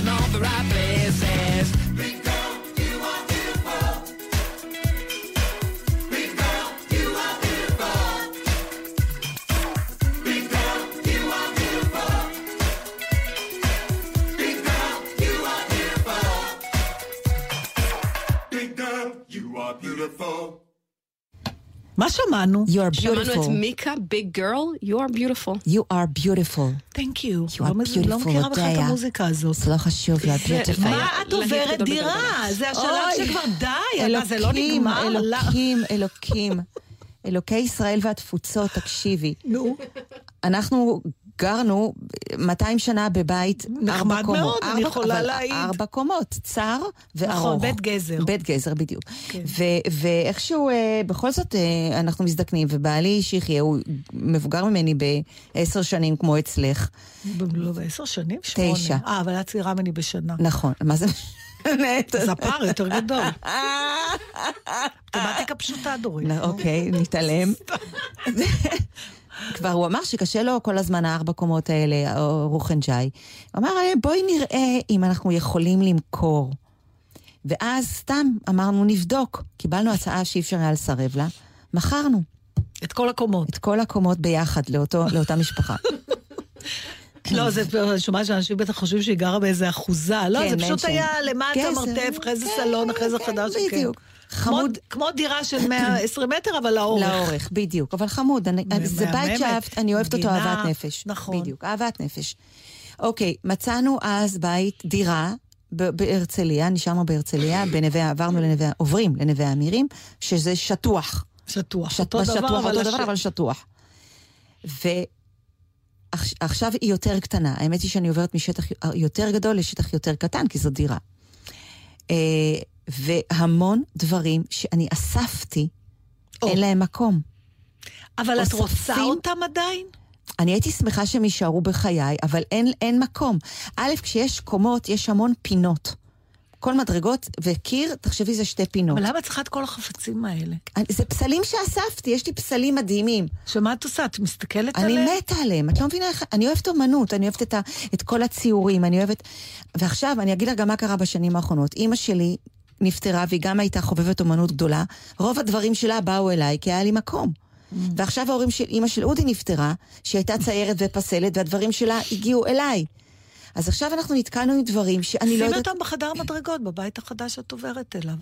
In all the right places.
מה שמענו?
You're
שמענו את
beautiful.
מיקה, ביג גרל, you are beautiful.
You are beautiful.
Thank you.
You are
לא לא
beautiful,
מכירה בכלל את. המוזיקה הזאת.
זה לא חשוב, you are beautiful.
מה את עוברת דירה? זה השלב שכבר די, זה לא נגמר? לא.
אלוקים, אלוקים. אלוקי ישראל והתפוצות, תקשיבי.
נו,
אנחנו גרנו 200 שנה בבית,
נחמד
ארבע קומות.
מאוד, אני
ארבע-
יכולה
אבל
להעיד.
ארבע קומות, צר וארוך.
נכון, בית גזר.
בית גזר, בדיוק.
כן.
ו- ואיכשהו, אה, בכל זאת, אה, אנחנו מזדקנים, ובעלי שיחיה, הוא מבוגר ממני בעשר שנים, כמו אצלך.
לא, בעשר שנים? שמונה.
תשע.
אה, אבל את צעירה ממני בשנה.
נכון, מה זה?
אז הפער יותר גדול. מתמטיקה פשוטה, דורית.
אוקיי, נתעלם. כבר הוא אמר שקשה לו כל הזמן הארבע קומות האלה, או רוחנג'אי. הוא אמר, "אה, בואי נראה אם אנחנו יכולים למכור. ואז סתם אמרנו, נבדוק. קיבלנו הצעה שאי אפשר היה לסרב לה, מכרנו
את כל הקומות.
את כל הקומות ביחד לאותו, לאותה משפחה.
לא, זה, שומעת שאנשים בטח חושבים שהיא גרה באיזה אחוזה. לא,
כן,
זה פשוט
מנשן.
היה למטה
גזר,
מרתף, אחרי זה
כן,
סלון, אחרי זה
כן,
חדש. כן.
בדיוק. חמוד.
כמו דירה של 120 מטר, אבל לאורך.
לאורך, בדיוק. אבל חמוד, אני. זה בית שאהבת, אני אוהבת אותו אהבת נפש.
נכון.
בדיוק, אהבת נפש. אוקיי, מצאנו אז בית, דירה, בהרצליה, נשארנו בהרצליה, בנווה, עברנו לנווה, עוברים לנווה האמירים, שזה שטוח.
שטוח.
שט-
אותו
בשטוח,
דבר, אבל
אותו דבר, אבל שטוח. ועכשיו היא יותר קטנה. האמת היא שאני עוברת משטח יותר גדול לשטח יותר קטן, כי זו דירה. והמון דברים שאני אספתי,
או.
אין להם מקום.
אבל את רוצה
אוספים-
אותם עדיין?
אני הייתי שמחה שהם יישארו בחיי, אבל אין, אין מקום. א', כשיש קומות, יש המון פינות. כל מדרגות וקיר, תחשבי, זה שתי פינות.
אבל למה צריכה את כל החפצים האלה?
אני- זה פסלים שאספתי, יש לי פסלים מדהימים.
שמה את עושה? את מסתכלת
אני
עליהם?
מתה עליהם, את לא מבינה איך... אני אוהבת אומנות, אני אוהבת את, ה, את כל הציורים, אני אוהבת... ועכשיו, אני אגיד לך גם מה קרה בשנים האחרונות. אימא שלי נפטרה, והיא גם הייתה חובבת אומנות גדולה. רוב הדברים שלה באו אליי, כי היה לי מקום. ועכשיו ההורים של אימא של אודי נפטרה, שהיא הייתה ציירת ופסלת, והדברים שלה הגיעו אליי. אז עכשיו אנחנו נתקענו עם דברים שאני לא יודעת...
אותם בחדר מדרגות, בבית החדש שאת עוברת אליו.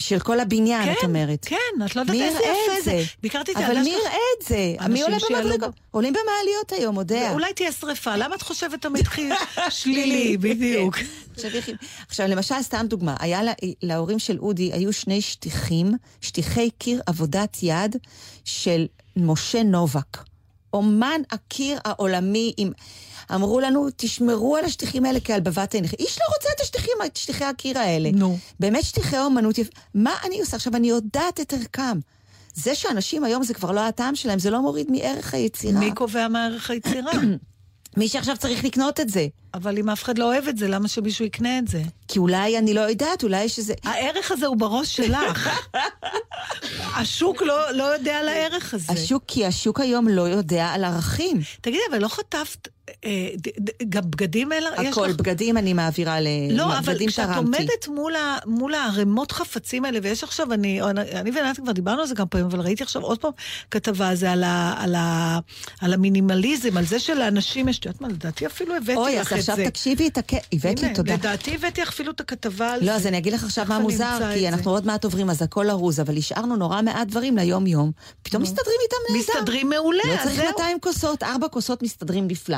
של כל הבניין,
כן,
את אומרת.
כן, את לא יודעת איזה יפה זה.
זה?
ביקרתי את
אבל
הילדה
מי. יראה את זה? מי עולה במדרגות? עולים במעליות היום, יודע.
אולי תהיה שריפה, למה את חושבת תמיד חי- שלילי, בדיוק.
עכשיו, איך- עכשיו, למשל, סתם דוגמה, היה לה, להורים של אודי, היו שני שטיחים, שטיחי קיר עבודת יד של משה נובק. אומן הקיר העולמי עם... אמרו לנו, תשמרו על השטיחים האלה כעל בבת עיניך. איש לא רוצה את השטיחים, את שטיחי הקיר האלה.
נו.
באמת שטיחי אומנות יפ... מה אני עושה? עכשיו, אני יודעת את ערכם. זה שאנשים היום זה כבר לא הטעם שלהם, זה לא מוריד מערך היצירה.
מי קובע מה ערך היצירה?
מי שעכשיו צריך לקנות את זה.
אבל אם אף אחד לא אוהב את זה, למה שמישהו יקנה את זה?
כי אולי, אני לא יודעת, אולי יש איזה...
הערך הזה הוא בראש שלך. השוק לא, לא יודע על הערך הזה.
השוק, כי השוק היום לא יודע על ערכים.
תגידי, אבל לא חטפת גם בגדים? יש
הכל,
לך-
בגדים אני מעבירה ל...
לא, אבל כשאת
תרמתי.
עומדת מול, ה, מול הערימות חפצים האלה, ויש עכשיו, אני, אני וענת כבר דיברנו על זה כמה פעמים, אבל ראיתי עכשיו עוד פעם כתבה על זה, על, ה, על, ה, על המינימליזם, על זה שלאנשים יש, את יודעת מה, לדעתי אפילו הבאתי
אוי,
לך
אז
את זה.
עכשיו תקשיבי את הקטע. הבאת לי, תודה.
לדעתי הבאתי אפילו את הכתבה על
לא,
זה.
אז אני אגיד לך עכשיו מה
אני
מוזר, כי? אנחנו עוד מעט עוברים, אז הכל ארוז, אבל השארנו נורא מעט דברים ליום-יום. פתאום מסתדרים איתם נהדר.
מסתדרים מעולה,
לא
אז
צריך
זהו.
200 כוסות, ארבע כוסות מסתדרים נפלא.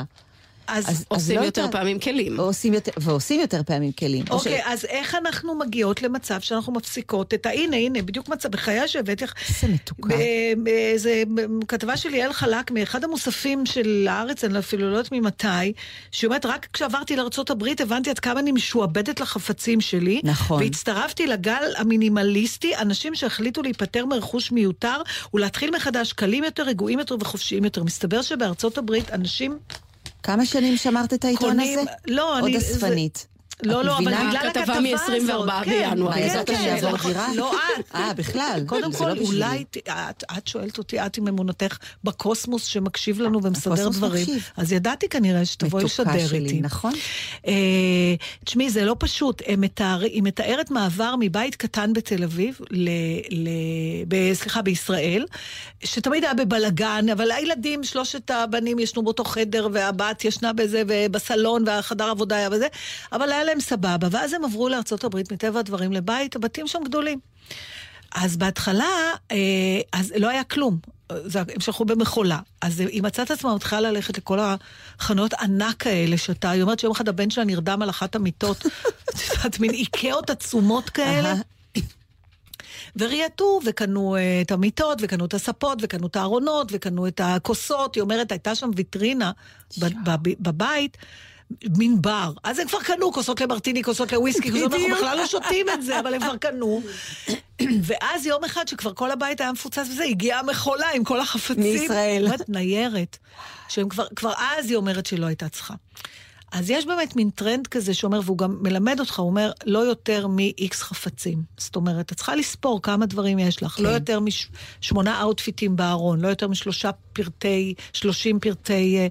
אז,
אז-
עושים
לא
יותר. פעמים כלים.
ועושים יותר- ועושים יותר פעמים כלים. או
אוקיי,
ש-
אז איך אנחנו מגיעות למצב שאנחנו מפסיקות את ה... הנה, הנה, בדיוק מצב, בחיי שהבאתי לך...
איזה מתוקה.
באיזה כתבה של ליאל חלק מאחד המוספים של הארץ, אני אפילו לא יודעת ממתי, שהיא אומרת, רק כשעברתי לארה"ב הבנתי עד כמה אני משועבדת לחפצים שלי.
נכון.
והצטרפתי לגל המינימליסטי, אנשים שהחליטו להיפטר מרכוש מיותר ולהתחיל מחדש קלים יותר, רגועים יותר וחופשיים יותר. מסתבר שבארצות הברית אנשים
כמה שנים שמרת את העיתון
קונים...
הזה?
לא,
עוד
אני... זה-
אספנית.
לא, לא, אבל? בגלל
הכתבה
הכתבה הזאת.
מ-24
כן,
בינואר,
כן,
בעזרת
כן,
השם,
זה
יעבור
נכון.
דירה?
לא את.
אה, בכלל.
קודם
זה
כל,
לא.
אולי את, שואלת אותי, את עם אמונתך בקוסמוס שמקשיב לנו ומסדר
הקוסמוס
דברים.
מקשיב.
אז ידעתי כנראה שתבואי לשדר איתי.
נכון?
אה, תשמעי, זה לא פשוט. מתאר, היא מתארת מעבר מבית קטן בתל אביב, ל, ל, ב, סליחה, בישראל, שתמיד היה בבלגן, אבל הילדים, שלושת הבנים ישנו באותו חדר, והבת ישנה בזה, ובסלון, והחדר עבודה היה בזה, אבל היה להם סבבה. ואז הם עברו לארצות הברית, מטבע הדברים, לבית, הבתים שם גדולים. אז בהתחלה, אה, אז לא היה כלום. זה, הם שלחו במכולה. אז היא מצאה את עצמה מתחילה ללכת לכל החנויות ענק האלה, שאתה, היא אומרת שיום אחד הבן שלה נרדם על אחת המיטות, את יודעת, מין איקאות עצומות כאלה.
אהה.
וריהטו, וקנו אה, את המיטות, וקנו את הספות, וקנו את הארונות, וקנו את הכוסות. היא אומרת, הייתה שם ויטרינה ב- ב- בבית. מין בר. אז הם כבר קנו כוסות למרטיני, כוסות לוויסקי, כוסות, אנחנו בכלל לא שותים את זה, אבל הם כבר קנו. ואז יום אחד, שכבר כל הבית היה מפוצץ וזה, הגיעה המכולה עם כל החפצים.
מישראל.
ניירת. שהם כבר, כבר אז היא אומרת שהיא לא הייתה צריכה. אז יש באמת מין טרנד כזה שאומר, והוא גם מלמד אותך, הוא אומר, לא יותר מ-X חפצים. זאת אומרת, את צריכה לספור כמה דברים יש לך.
כן.
לא יותר משמונה אאוטפיטים בארון, לא יותר משלושה פרטי, שלושים פרטי... אה,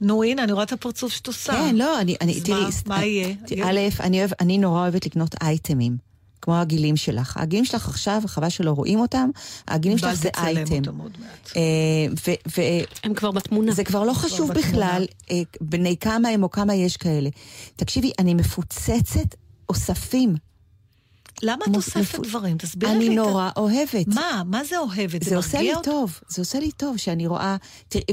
נו, הנה, אני רואה את הפרצוף שאת עושה.
כן, לא, אני, אני,
אז
תראי,
מה-
סת-
מה יהיה?
תראי, א', אני, אוהב, אני נורא אוהבת לקנות אייטמים, כמו הגילים שלך. הגילים שלך עכשיו, חבל שלא רואים אותם, הגילים שלך זה
תצלם
אייטם.
אותם עוד מעט.
אה,
הם כבר בתמונה.
זה כבר לא חשוב. בכלל אה, בני כמה הם או כמה יש כאלה. תקשיבי, אני מפוצצת אוספים.
למה את אוספת דברים? תסבירי לי.
אני נורא אוהבת.
מה? מה זה אוהבת?
זה עושה לי? טוב, זה עושה לי טוב שאני רואה,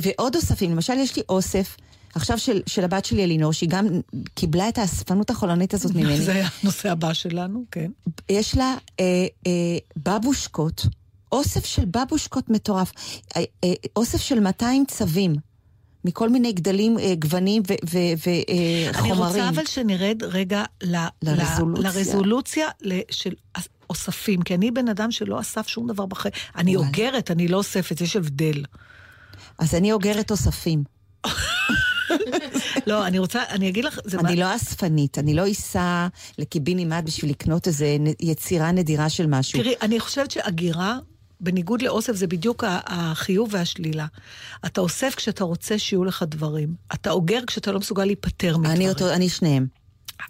ועוד אוספים, למשל יש לי אוסף, עכשיו של, של הבת שלי אלינור, שהיא גם קיבלה את האספנות החולנית הזאת ממני.
זה היה הנושא הבא שלנו, כן.
יש לה אה, אה, בבושקות, אוסף של בבושקות מטורף, אה, אה, אוסף של 200 צווים, מכל מיני גדלים, אה, גוונים וחומרים.
אני רוצה אבל שנרד רגע ל-
לרזולוציה.
לרזולוציה ל- של אוספים, כי אני בן אדם שלא אסף שום דבר בחיים. אני. אוגרת, אני לא אוספת, יש הבדל.
אז אני אוגרת אוספים.
לא, אני רוצה, אני אגיד לך,
אני לא אספנית, אני לא אסע לקיבינימט בשביל לקנות איזה נ- יצירה נדירה של משהו.
תראי, אני חושבת שהגירה, בניגוד לאוסף, זה בדיוק החיוב והשלילה. אתה אוסף כשאתה רוצה שיהיו לך דברים. אתה אוגר כשאתה לא מסוגל להיפטר מדברים.
אני אותו, אני שניהם.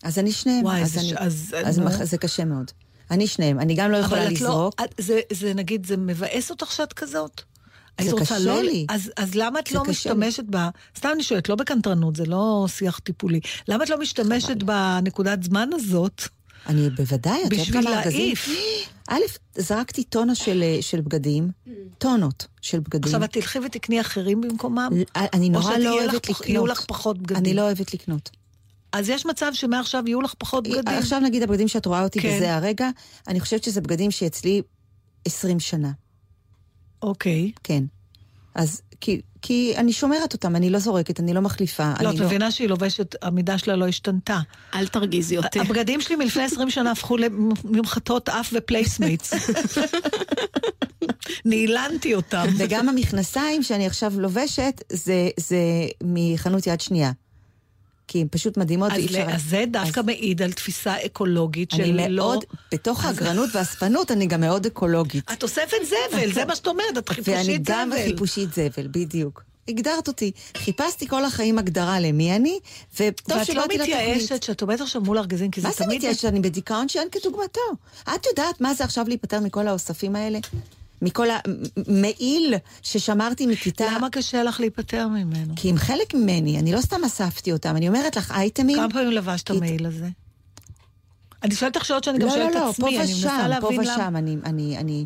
אז אני שניהם.
וואי,
אז
זה
אני-
אז-
אז. מח- זה קשה מאוד. אני שניהם. אני גם לא יכולה
את
לזרוק.
את, זה, זה נגיד, זה מבאס אותך שאת כזאת?
זה קשה
לא,
לי.
אז, אז למה את לא משתמשת ב... סתם אני שואלת, לא בקנטרנות, זה לא שיח טיפולי. למה את לא משתמשת בנקודת זמן הזאת?
אני בוודאי, את יודעת
בשביל
כמה ארגזים?
להעיף.
א', זרקתי טונה של, אה, של בגדים, טונות של בגדים.
עכשיו את תלכי ותקני אחרים במקומם?
אני
או
נורא לא אוהבת לקנות.
יהיו לך פחות בגדים.
אני לא אוהבת לקנות.
אז יש מצב שמעכשיו יהיו לך פחות בגדים.
עכשיו נגיד הבגדים שאת רואה אותי
כן.
בזה הרגע, אני חושבת שזה בגדים שאצלי 20 שנה.
אוקיי.
כן. אז כי, כי אני שומרת אותם, אני לא זורקת, אני לא מחליפה.
לא, את מבינה שהיא לובשת, המידה שלה לא השתנתה.
אל תרגיזי אותי.
הבגדים שלי מלפני 20 שנה הפכו לממחטות אף ו placemats. נעלנתי אותם.
וגם המכנסיים שאני עכשיו לובשת, זה, זה מחנות יד שנייה. כי הן פשוט מדהימות,
אז,
אפשר...
אז זה דווקא מעיד על תפיסה אקולוגית של
אני
לא...
מאוד, בתוך האגרנות והאספנות אני גם מאוד אקולוגית.
את אוספת זבל, זה מה שאת אומרת, את
ואני
חיפושית
גם
זבל.
חיפושית זבל, בדיוק. הגדרת אותי. חיפשתי כל החיים הגדרה למי אני, וטוב
ואת
שלא
לא
באתי לתוכנית.
מתייאשת שאת עומדת עכשיו מול ארגזים, כי זה
מה זה
תמיד...
מתייאשת? אני בדיכאון שאין כדוגמתו. את יודעת מה זה עכשיו להיפטר מכל האוספים האלה? מכל המעיל ששמרתי מכיתה...
למה קשה לך להיפטר ממנו?
כי הם חלק ממני, אני לא סתם אספתי אותם, אני אומרת לך, אייטמים...
כמה פעמים לבשת
כי-
המעיל הזה? אני שואלת אותך שאלות שאני גם
לא,
שואלת
לא,
את
לא,
עצמי,
פה
אני מנסה
ושם, פה
להבין למה.
ושם, אני, אני, אני...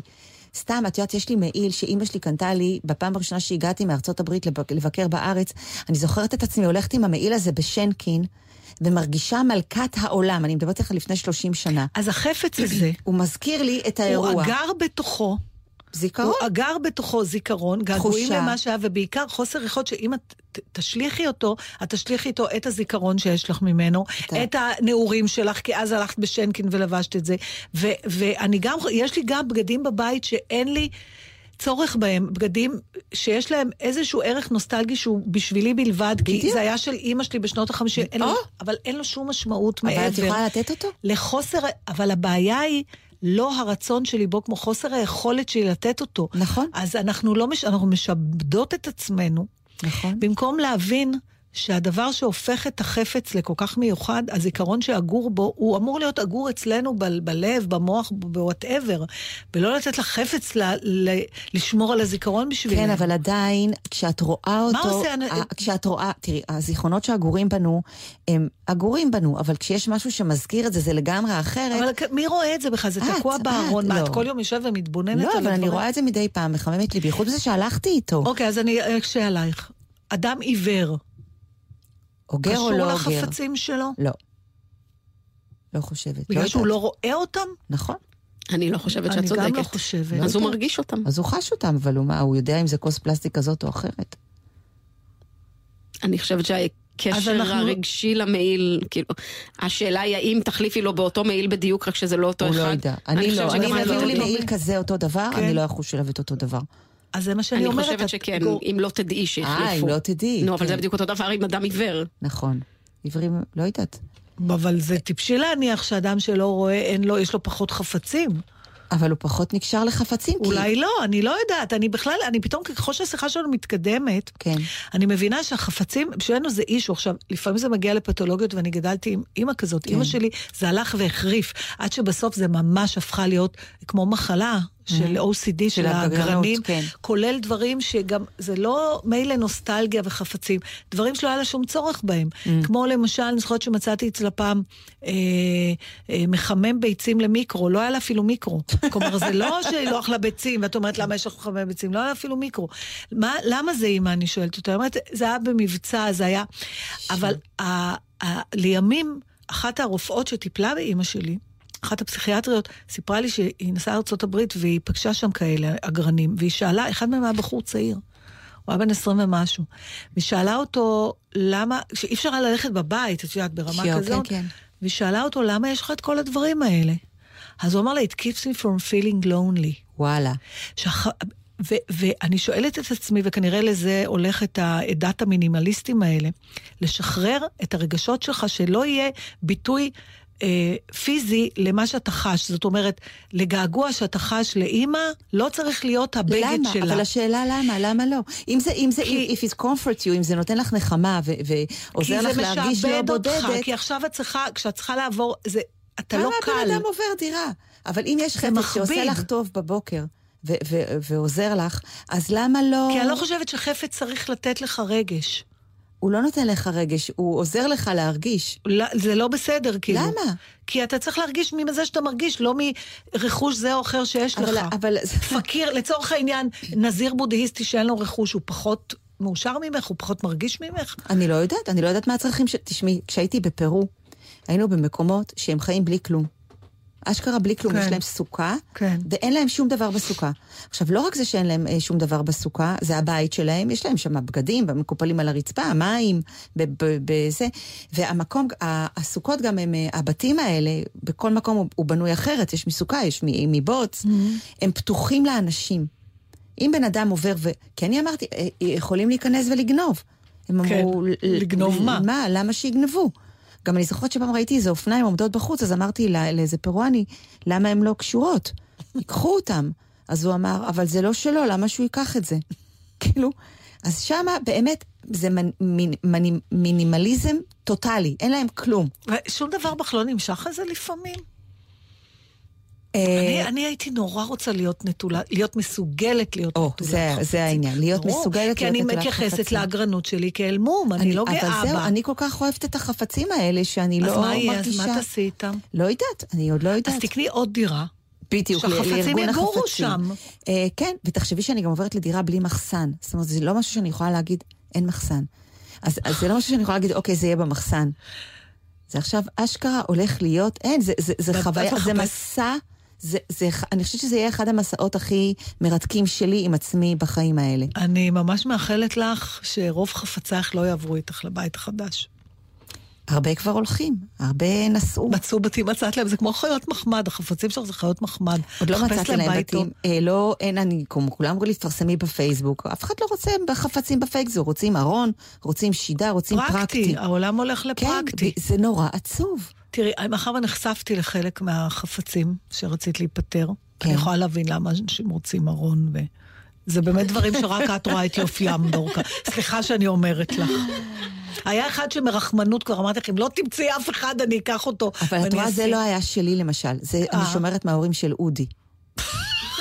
סתם, את יודעת, יש לי מעיל שאימא שלי קנתה לי בפעם הראשונה שהגעתי מארצות הברית לבק- לבקר בארץ. אני זוכרת את עצמי הולכת עם המעיל הזה בשנקין, ומרגישה מלכת העולם. אני מדברת איתך לפני 30 שנה.
אז החפץ הזה,
הוא מזכיר לי את
הוא
האירוע.
אגר בתוכו,
זיכרון?
הוא אגר בתוכו זיכרון, געגועים. למה שהיה, ובעיקר חוסר יכולת שאם את תשליכי אותו, את תשליכי איתו את הזיכרון שיש לך ממנו,
את ה-
את הנעורים שלך, כי אז הלכת בשנקין ולבשת את זה. ו- ואני גם, יש לי גם בגדים בבית שאין לי... צורך בהם, בגדים שיש להם איזשהו ערך נוסטלגי שהוא בשבילי בלבד, כי
בדיוק.
זה היה של אימא שלי בשנות החמישים, אין לו-
או.
אבל אין לו שום משמעות
אבל
מעבר.
את יכולה לתת אותו?
לחוסר, אבל הבעיה היא לא הרצון שלי בו, כמו חוסר היכולת שלי לתת אותו.
נכון.
אז אנחנו לא, מש... אנחנו משעבדות את עצמנו,
נכון.
במקום להבין שהדבר שהופך את החפץ לכל כך מיוחד, הזיכרון שאגור בו, הוא אמור להיות אגור אצלנו ב- בלב, במוח, בוואטאבר, ולא לתת לחפץ ל... ל... לשמור על הזיכרון בשבילנו.
כן, אבל עדיין, כשאת רואה אותו...
מה עושה
ה- כשאת רואה, תראי, הזיכרונות שאגורים בנו, הם אגורים בנו, אבל כשיש משהו שמזכיר את זה, זה לגמרי אחרת.
אבל מי רואה את זה בכלל? זה
את,
תקוע בארון. מה,
לא.
את כל יום יושבת ומתבוננת
לא,
על
אבל אני
הדברים?
רואה את זה מדי פעם, מחממת ליבי, חוץ מזה שהלכתי איתו.
אוקיי, אז אני אקשה עלייך. אדם עיוור,
אוגר או
קשור
לא אוגר?
לחפצים שלו?
לא. לא חושבת.
בגלל
לא
שהוא
יודעת.
לא רואה אותם?
נכון.
אני לא חושבת שאת
אני
צודקת.
גם לא חושבת.
אז הוא מרגיש אותם.
אז הוא חש אותם, אבל הוא מה, הוא יודע אם זה כוס פלסטיק כזאת או אחרת.
אני חושבת שהקשר
אנחנו-
הרגשי למעיל, כאילו, השאלה היא האם תחליפי לו באותו מעיל בדיוק, רק שזה לא אותו
הוא
אחד.
לא ידע. אני
חושבת
לא, אני
אני
יביאו
לא
לי. מעיל כזה אותו דבר,
כן.
אני לא אחוש אליו את אותו דבר.
אז זה מה שאני
אני
אומרת.
חושבת
את
שכן,
גור-
אם לא תדעי שהחליפו.
אה, אם לא תדעי.
נו, אבל
כן.
זה בדיוק אותו דבר עם אדם עיוור.
נכון. עיוורים, לא יודעת.
אבל זה טיפשי להניח שאדם שלא רואה, אין לו, יש לו פחות חפצים.
אבל הוא פחות נקשר לחפצים, כי...
אולי לא, אני לא יודעת. אני בכלל, אני פתאום, ככל שהשיחה שלנו מתקדמת,
כן.
אני מבינה שהחפצים, בשבילנו זה אישו. עכשיו, לפעמים זה מגיע לפתולוגיות, ואני גדלתי עם אימא כזאת.
כן.
אימא שלי, זה הלך והחריף, עד שבסוף זה ממש הפכה להיות כמו מחלה של OCD, של
של הגרנות,
הגרנים,
כן.
כולל דברים שגם, זה לא מילא נוסטלגיה וחפצים, דברים שלא היה לה שום צורך בהם. כמו למשל, אני זוכרת שמצאתי אצלה פעם אה, אה, מחמם ביצים למיקרו, לא היה לה אפילו מיקרו. כלומר, זה לא שהיא לא אכלה ביצים, ואת אומרת, למה יש לך מחמם ביצים? לא היה לה אפילו מיקרו. מה, למה זה אימא, אני שואלת אותה? היא אומרת, זה היה במבצע, זה היה... אבל ה, ה, לימים, אחת הרופאות שטיפלה באימא שלי, אחת הפסיכיאטריות סיפרה לי שהיא נסעה לארצות הברית והיא פגשה שם כאלה אגרנים, והיא שאלה, אחד מהם היה בחור צעיר, הוא היה בן 20 ומשהו, והיא שאלה אותו למה, שאי אפשר היה ללכת בבית, את יודעת, ברמה
כן,
כזאת,
כן.
והיא שאלה אותו, למה יש לך את כל הדברים האלה? אז הוא אמר לה, it keeps me from feeling lonely.
וואלה.
שהח... ו- ואני שואלת את עצמי, וכנראה לזה הולכת עדת המינימליסטים האלה, לשחרר את הרגשות שלך, שלא יהיה ביטוי פיזי למה שאתה חש. זאת אומרת, לגעגוע שאתה חש לאימא, לא צריך להיות הבגד
למה?
שלה.
אבל השאלה למה, למה לא? אם זה, אם זה,
כי-
if it comforts you, אם זה נותן לך נחמה ו- ועוזר לך להרגיש לא
משעבד
בודדת,
אותך, כי עכשיו את צריכה, כשאת צריכה לעבור, זה, אתה
למה
לא קל.
הבן אדם עובר דירה? אבל אם יש חפץ שעושה. לך טוב בבוקר ו- ו- ועוזר לך, אז למה לא...
כי אני לא חושבת שחפץ צריך לתת לך רגש.
הוא לא נותן לך רגש, הוא עוזר לך להרגיש.
לא, זה לא בסדר, כאילו.
למה?
כי אתה צריך להרגיש מזה שאתה מרגיש, לא מרכוש זה או אחר שיש
אבל-
לך.
אבל...
פקיר, לצורך העניין, נזיר בודהיסטי שאין לו רכוש, הוא פחות מאושר ממך? הוא פחות מרגיש ממך?
אני לא יודעת, אני לא יודעת מה הצרכים ש... תשמעי, כשהייתי בפרו, היינו במקומות שהם חיים בלי כלום. אשכרה בלי כלום,
כן.
יש להם סוכה,
כן.
ואין להם שום דבר בסוכה. עכשיו, לא רק זה שאין להם אה, שום דבר בסוכה, זה הבית שלהם, יש להם שם בגדים, מקופלים על הרצפה, מים, בזה, והמקום, הסוכות גם הם, אה, הבתים האלה, בכל מקום הוא, הוא בנוי אחרת, יש מסוכה, יש מבוץ,
Mm-hmm.
הם פתוחים לאנשים. אם בן אדם עובר, ו... כי אני אמרתי, אה, יכולים להיכנס ולגנוב. הם
כן,
אמרו, "ל-
לגנוב מה?
מה? למה שיגנבו? גם אני זוכרת שפעם ראיתי איזה אופניים עומדות בחוץ, אז אמרתי לה- לאיזה פרואני, למה הן לא קשורות? ייקחו אותם. אז הוא אמר, אבל זה לא שלו, למה שהוא ייקח את זה? כאילו, אז שמה באמת זה מנ, מין, מנ, מינימליזם טוטאלי, אין להם כלום.
ושום דבר בך לא נמשך לזה לפעמים?
אה,
אני, אני הייתי נורא רוצה להיות נטולה, להיות מסוגלת להיות
או,
נטולת
זה-
חפצים.
זה העניין, להיות
ברור,
מסוגלת
כי
להיות
אני
נטולת
מתייחסת
חפצים.
לאגרנות שלי כאל מום, אני, לא גאה
אבל זהו,
בה.
אני כל כך אוהבת את החפצים האלה, שאני
אז
לא
מה יהיה? אז
מרגישה...
מה תעשי איתם?
לא יודעת, אני עוד לא יודעת.
אז תקני עוד דירה.
בדיוק, ל-
שהחפצים
לארגון
יגורו
החפצים.
שם.
אה, כן, ותחשבי שאני גם עוברת לדירה בלי מחסן. זאת אומרת, זה לא משהו שאני יכולה להגיד, אין מחסן. אז, אז זה לא משהו שאני יכולה להגיד, אוקיי, זה יהיה במחסן. זה עכשיו אשכרה הולך להיות, אין, זה, זה, זה חוויה, זה מסע, זה, זה, אני חושבת שזה יהיה אחד המסעות הכי מרתקים שלי עם עצמי בחיים האלה.
אני ממש מאחלת לך שרוב חפצייך לא יעברו איתך לבית החדש.
הרבה כבר הולכים, הרבה נסעו.
מצאו בתים, מצאת להם, זה כמו חיות מחמד, החפצים שלך זה חיות מחמד.
עוד לא מצאתי להם. בתים. אה, לא, אין, אני, כמו כולם אמרו לי, תפרסמי בפייסבוק. אף אחד לא רוצה בחפצים בפייסבוק. רוצים ארון, רוצים שידה, רוצים פרקטי.
פרקטי, העולם הולך
כן,
לפרקטי.
זה נורא עצוב.
תראי, מאחר ונחשפתי לחלק מהחפצים שרצית להיפטר,
כן.
אני יכולה להבין למה אנשים רוצים ארון ו... זה באמת דברים שרק את רואה את יופיים, דורקה. סליחה שאני אומרת לך. היה אחד שמרחמנות כבר אמרתי לך, אם לא תמצאי אף אחד, אני אקח אותו.
אבל את רואה, זה
אשים."
לא היה שלי למשל. זה, אני
אה.
שומרת מההורים של אודי.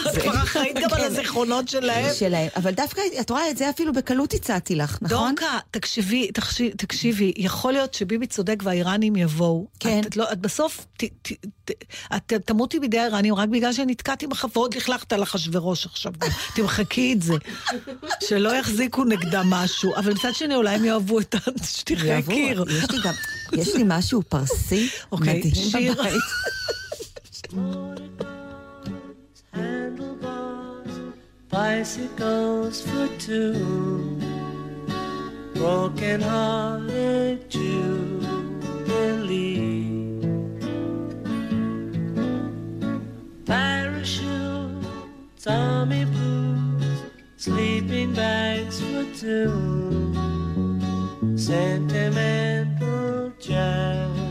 את כבר אחראית גם על
כן.
הזיכרונות שלהם.
שלהם. אבל דווקא, את רואה, את זה אפילו בקלות הצעתי לך, נכון?
דורקה, תקשיבי, תקשיבי, יכול להיות שביבי צודק והאיראנים יבואו.
כן.
את, לא, את בסוף, ת, ת, ת, את תמותי בידי האיראנים רק בגלל שנתקעתי בחפות, לכלכת על אחשוורוש עכשיו. תמחקי את זה. שלא יחזיקו נגדם משהו. אבל מצד שני, אולי הם יאהבו את השטיחי
יעבור.
קיר.
יש לי גם, יש לי משהו פרסי
אוקיי,
מדהים. בבית.
handlebars, bicycles for two, broken hearted Jubilee. Parachutes, army blues, sleeping bags for two, sentimental jamboree.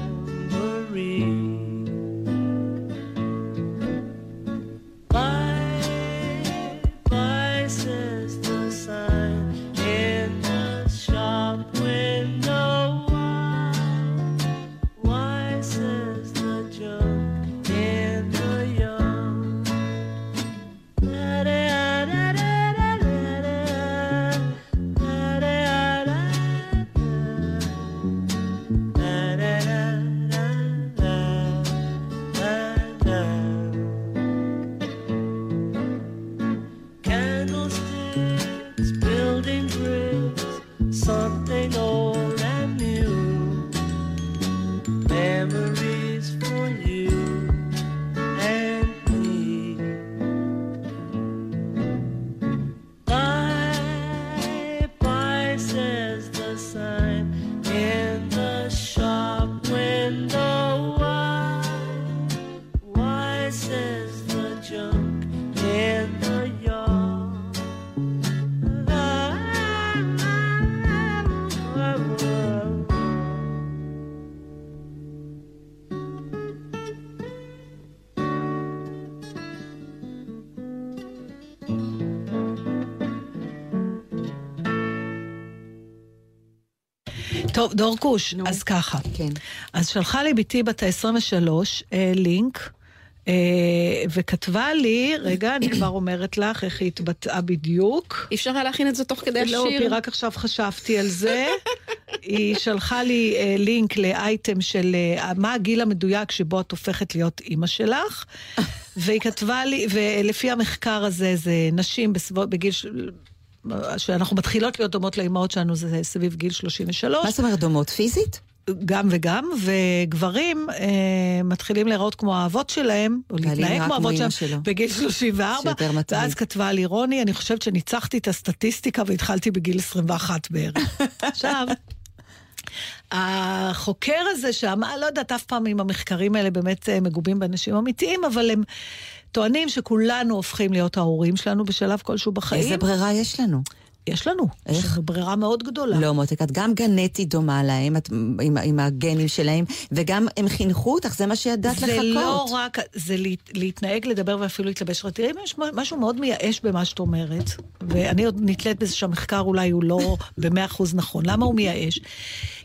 טוב, דורקוש, אז ככה.
כן.
אז שלחה לי בתי בת ה-23 אה, לינק, אה, וכתבה לי, רגע, אני כבר אומרת לך איך היא התבטאה בדיוק.
אי אפשר היה להכין את זה תוך כדי
לא, כי
השיר?
רק עכשיו חשבתי על זה. היא שלחה לי אה, לינק לאייטם של אה, מה הגיל המדויק שבו את הופכת להיות אימא שלך, והיא כתבה לי, ולפי המחקר הזה, זה נשים בסביבות, בגיל... שאנחנו מתחילות להיות דומות לאימהות שלנו, זה סביב גיל 33.
מה זאת אומרת דומות? פיזית?
גם וגם, וגברים אה, מתחילים להיראות כמו האבות שלהם, או להתנהג כמו האבות שלהם,
שלו.
בגיל 34,
שיותר מטריד.
ואז כתבה לי רוני, אני חושבת שניצחתי את הסטטיסטיקה והתחלתי בגיל 21 בערך. עכשיו, החוקר הזה שאמר, לא יודעת אף פעם אם המחקרים האלה באמת אה, מגובים באנשים אמיתיים, אבל הם טוענים שכולנו הופכים להיות ההורים שלנו בשלב כלשהו בחיים.
איזה ברירה יש לנו?
יש לנו.
איך?
יש לנו ברירה מאוד גדולה.
לא, מותק, את גם גנטית דומה להם, את, עם, עם הגנים שלהם, וגם הם חינכו אותך, זה מה שידעת לחכות.
זה לא רק, זה להת, להתנהג, לדבר ואפילו להתלבש. תראי, יש משהו מאוד מייאש במה שאת אומרת, ואני עוד נתלית בזה שהמחקר אולי הוא לא במאה אחוז נכון. למה הוא מייאש?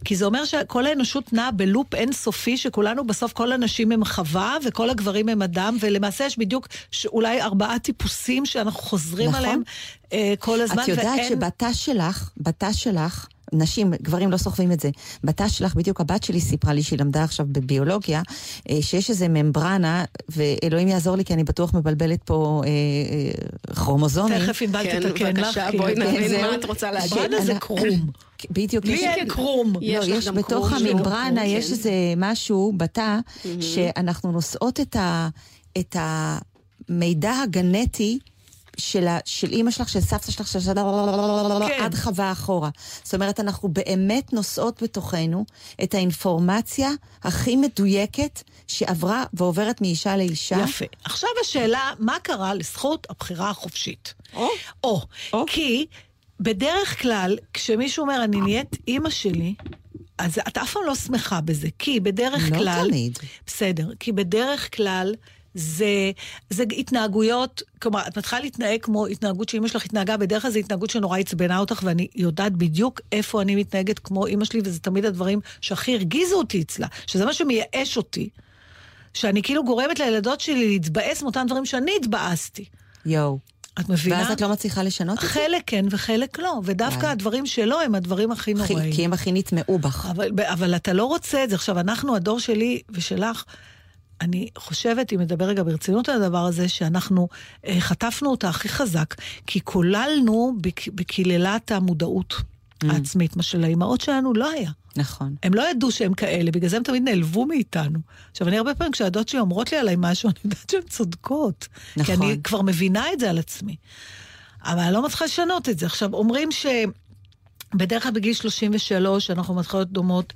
כי זה אומר שכל האנושות נעה בלופ אינסופי, שכולנו בסוף, כל הנשים הם חווה, וכל הגברים הם אדם, ולמעשה יש בדיוק אולי ארבעה טיפוסים שאנחנו חוזרים
נכון.
עליהם כל הזמן,
את יודעת
ואין...
שבתא שלך, בתא שלך, נשים, גברים לא סוחבים את זה. בתא שלך, בדיוק הבת שלי סיפרה לי שהיא למדה עכשיו בביולוגיה, אה, שיש איזה ממברנה, ואלוהים יעזור לי כי אני בטוח מבלבלת פה אה, אה, כרומוזומים.
תכף ענבל
כן,
תתקן לך.
בבקשה, בואי
כן,
נבין. מה את רוצה להגיד.
ברנה זה
אני-
קרום.
בדיוק.
לי
יש-
אין קרום.
לא,
יש
יש בתוך הממברנה,
קרום,
יש
כן.
איזה משהו בתא, שאנחנו נושאות את ה- את המידע הגנטי. של, ה, של אימא שלך, של סבתא שלך, של...
כן.
עד חווה אחורה. זאת אומרת, אנחנו באמת נושאות בתוכנו את האינפורמציה הכי מדויקת שעברה ועוברת מאישה לאישה.
יפה. עכשיו השאלה, מה קרה לזכות הבחירה החופשית?
או.
או.
או.
כי בדרך כלל, כשמישהו אומר, אני נהיית אימא שלי, אז את אף פעם לא שמחה בזה, כי בדרך
לא
כלל...
תמיד.
בסדר, כי בדרך כלל... זה, זה התנהגויות, כלומר, את מתחילה להתנהג כמו התנהגות שאימא שלך התנהגה, בדרך כלל זו התנהגות שנורא עצבנה אותך, ואני יודעת בדיוק איפה אני מתנהגת כמו אימא שלי, וזה תמיד הדברים שהכי הרגיזו אותי אצלה, שזה מה שמייאש אותי. שאני כאילו גורמת לילדות שלי להתבאס מאותם דברים שאני התבאסתי.
יואו.
את מבינה?
ואז את לא מצליחה לשנות את זה?
חלק כן וחלק לא, ודווקא
וואי.
הדברים שלו הם הדברים הכי- נוראים.
כי הם הכי נטמעו בך.
אבל, אבל אתה לא רוצה את זה. עכשיו, אנחנו, הדור שלי ושלך, אני חושבת, אם נדבר רגע ברצינות על הדבר הזה, שאנחנו אה, חטפנו אותה הכי חזק, כי קוללנו בק, בקללת המודעות העצמית, מה שלאימהות שלנו לא היה.
נכון.
הם לא ידעו שהם כאלה, בגלל זה הם תמיד נעלבו מאיתנו. עכשיו, אני הרבה פעמים, כשהדוד שלי אומרות לי עליי משהו, אני יודעת שהן צודקות. כי
נכון.
אני כבר מבינה את זה על עצמי. אבל אני לא מצליחה לשנות את זה. עכשיו, אומרים שבדרך כלל בגיל 33 אנחנו מתחילות דומות.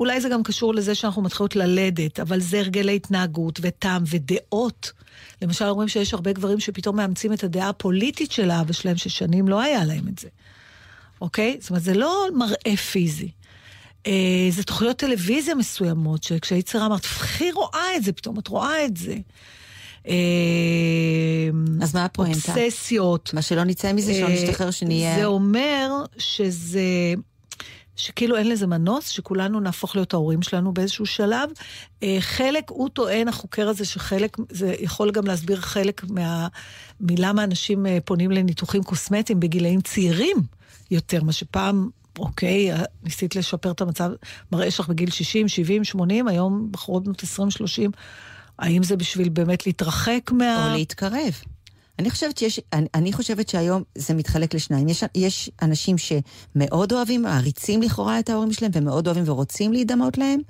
אולי זה גם קשור לזה שאנחנו מתחילות ללדת, אבל זה הרגלי התנהגות וטעם ודעות. למשל, אומרים שיש הרבה גברים שפתאום מאמצים את הדעה הפוליטית של האבא שלהם, ששנים לא היה להם את זה. אוקיי? זאת אומרת, זה לא מראה פיזי. אה, זה תוכניות טלוויזיה מסוימות, שכשהיית צעירה אמרת, פחי רואה את זה, פתאום את רואה את זה. אה,
אז מה הפואנטה?
אובססיות.
מה שלא נצא מזה, שלא
אה,
נשתחרר, שנהיה...
זה אומר שזה... שכאילו אין לזה מנוס, שכולנו נהפוך להיות ההורים שלנו באיזשהו שלב. אה, חלק, הוא טוען, החוקר הזה, שחלק, זה יכול גם להסביר חלק מה... מלמה אנשים אה, פונים לניתוחים קוסמטיים בגילאים צעירים יותר, מה שפעם, אוקיי, אה, ניסית לשפר את המצב, מראה שלך בגיל 60, 70, 80, היום בחורות בנות 20, 30. האם זה בשביל באמת להתרחק מה...
או להתקרב. אני חושבת שיש, אני, אני חושבת שהיום זה מתחלק לשניים. יש, יש אנשים שמאוד אוהבים, מעריצים לכאורה את ההורים שלהם, ומאוד אוהבים ורוצים להידמות להם,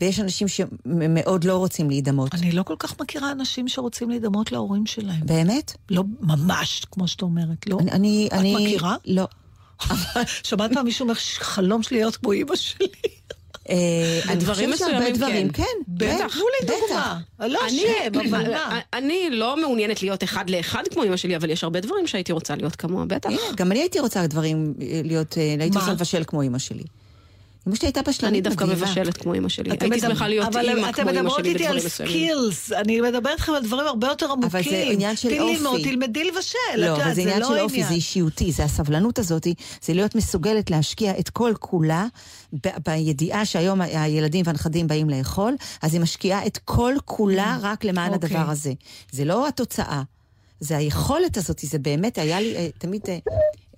ויש אנשים שמאוד לא רוצים להידמות.
אני לא כל כך מכירה אנשים שרוצים להידמות להורים שלהם.
באמת?
לא ממש, כמו שאת אומרת, לא?
אני, אני,
את
אני...
מכירה?
לא.
שמעת פעם מישהו אומר, חלום שלי להיות כמו אימא שלי.
אה,
בדברים
שהרבה
מסוימים
דברים,
כן.
כן.
בטח, תנו לי. דוגמה. לא
אני,
שם, מה?
אני לא מעוניינת להיות אחד לאחד כמו אמא שלי, אבל יש הרבה דברים שהייתי רוצה להיות כמוה, בטח.
גם אני הייתי רוצה דברים, אה, להיות, אה, הייתי? רוצה לבשל כמו אימא שלי. אמא שלי הייתה
אני
בשלנית
דווקא
מדהימה.
מבשלת כמו אמא שלי.
אתם
הייתי
מדבר-
שמחה להיות
אבל
אימא
אתם
כמו אמא
מדברות
שלי
איתי על
בדברים מסוימים.
סקילס, אני מדברת איתכם על דברים הרבה יותר עמוקים.
אבל זה עניין של אופי.
תלמדי לבשל,
לא, אבל זה עניין של אופי, זה אישיותי, זה הסבלנות הזאת, זה להיות מסוגלת להשקיע את כל כולה ב- בידיעה שהיום ה- הילדים והנכדים באים לאכול, אז היא משקיעה את כל כולה רק למען
אוקיי.
הדבר הזה. זה לא התוצאה, זה היכולת הזאת, זה באמת היה לי אה, תמיד...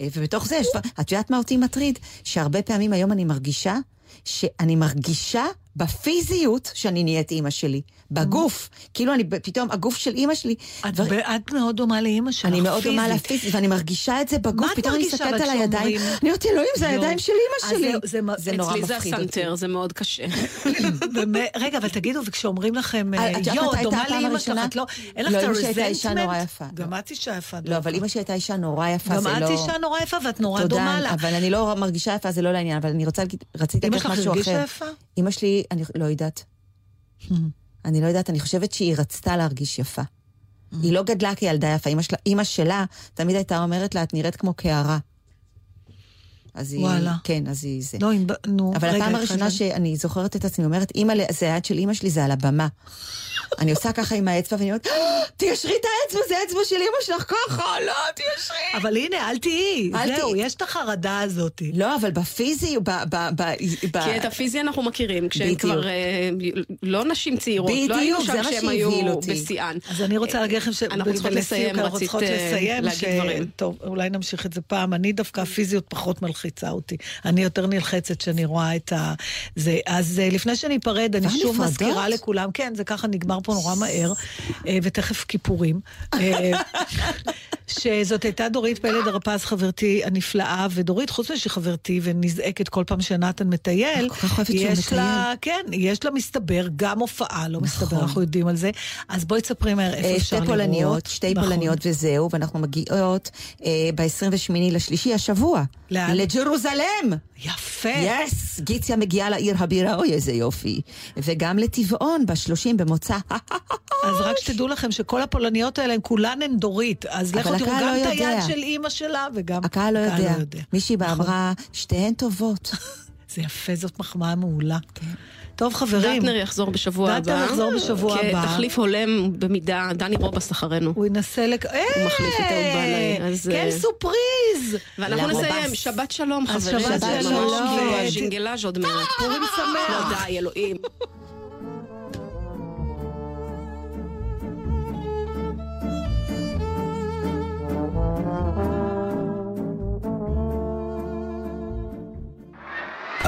אה, ובתוך זה, יש את יודעת מה אותי מטריד? שהרבה פעמים היום אני מרגישה שאני מרגישה בפיזיות שאני נהיית אימא שלי. בגוף. כאילו אני, פתאום הגוף של אימא שלי...
את
דבר-
ב- את מאוד דומה לאימא שלך,
אני מאוד דומה
פיזית.
לפיזית, ואני מרגישה את זה בגוף. פתאום אני מסתכלת על הידיים, אני אומרת, אלוהים, זה. הידיים של אימא שלי.
זה מה-
זה נורא
אצלי זה
מפחיד אותי.
הסנטר, זה מאוד קשה.
רגע, אבל תגידו, וכשאומרים לכם,
אה, יודעת
יואו, דומה לאימא שלך? את לא, אין לך
לא,
את הרזנטמנט?
נורא יפה.
גם את אישה יפה.
לא, אבל אימא שלי הייתה אישה נורא יפה, זה
גם
לא...
את אישה נורא יפה ואת נורא דומה לה.
אבל אני לא מרגישה יפה, זה לא לעניין, אבל אני רוצה להגיד, רציתי להגיד
שלך
משהו אחר.
הרגישה יפה?
אמא שלי, אני לא יודעת. אני לא יודעת, אני חושבת שהיא רצתה להרגיש יפה. היא לא גדלה כילדה יפה, אמא שלה, אמא שלה תמיד הייתה אומרת לה, את נראית כמו קערה. אז היא...
וואלה.
כן, אז היא זה.
לא, אם... נו,
אבל
רגע,
הפעם הראשונה שאני זוכרת את עצמי אומרת, אימא, זה היד של אימא שלי, זה על הבמה. אני עושה ככה עם האצבע ואני אומרת, "אה, תיישרי את האצבע, זה האצבע של אימא שלך ככה, לא, תיישרי.
אבל הנה, אל תהיי.
אל
זהו,
תהיי.
יש את החרדה הזאת.
לא, אבל בפיזי, ב...
כי את הפיזי אנחנו מכירים, כשהן. כבר אה, לא נשים צעירות, לא היינו
בדיוק, זה
שם
מה
כשהן
שהבהיל
היו
אותי.
בשיאן.
אז אני רוצה להגיד לכם ש...
אנחנו צריכות לסיים, רצית, אה, להגיד דברים.
טוב, אולי נמשיך את זה פעם. אני דווקא הפיזיות פחות מלחיצה אותי. אני יותר נלחצת שאני רואה את ה... זה. אז אה, לפני שניפרד, אני
כבר
שוב? מזכירה לכולם, כן, זה ככה נגמר פה נורא מהר, אה, ותכף כיפורים. אה, שזאת הייתה דורית פלד הרפז, חברתי הנפלאה, ודורית, חוץ מזה שהיא חברתי ונזעקת כל פעם שנתן מטייל,
כל כך אוהבת שהוא
יש לה, כן, יש לה מסתבר גם הופעה, לא מסתבר,
נכון.
אנחנו יודעים על זה. אז בואי תספרי מהר איפה
אה,
אפשר
שתי
לראות.
פולניות, שתי
נכון.
פולניות וזהו, ואנחנו מגיעות ב-28 לשלישי השבוע.
לאן?
לג'רוזלם!
יפה.
יס! גיציה מגיעה לעיר הבירה, אוי איזה יופי. וגם לטבעון ב-30 במוצא.
אז רק שתדעו לכם שכל הפולניות האלה, הן כולן הן דורית. אז לכו תראו גם
לא
את היד. של אימא שלה, וגם...
הקהל לא יודע. מישהי
נכון.
אמרה, שתיהן טובות.
זה יפה, זאת מחמאה מעולה. טוב, חברים.
דטנר יחזור בשבוע הבא.
דטנר יחזור בשבוע הבא.
כתחליף הולם במידה, דני רובס אחרינו.
הוא ינסה לק...
הוא מחליף את אהוד בנאי, אז,
כן,
אה,
סופריז!
ואנחנו. נסיים, שבת שלום חברים.
שבת שלום,
כאילו
ו-
הז'ינגלאז' עוד מעט.
פורים שמח.
לא די, אלוהים.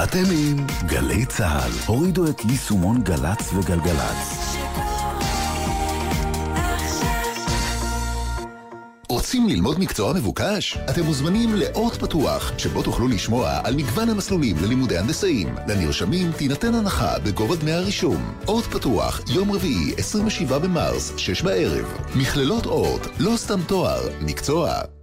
אתם עם גלי צה"ל. הורידו את יישומון גל"צ וגלגלצ.
רוצים ללמוד מקצוע מבוקש? אתם מוזמנים לאות פתוח, שבו תוכלו לשמוע על מגוון המסלולים ללימודי הנדסאים. לנרשמים תינתן הנחה בגובה דמי הרישום. אות פתוח, יום רביעי, 27 במרס, 6 בערב. מכללות אות, לא סתם תואר, מקצוע.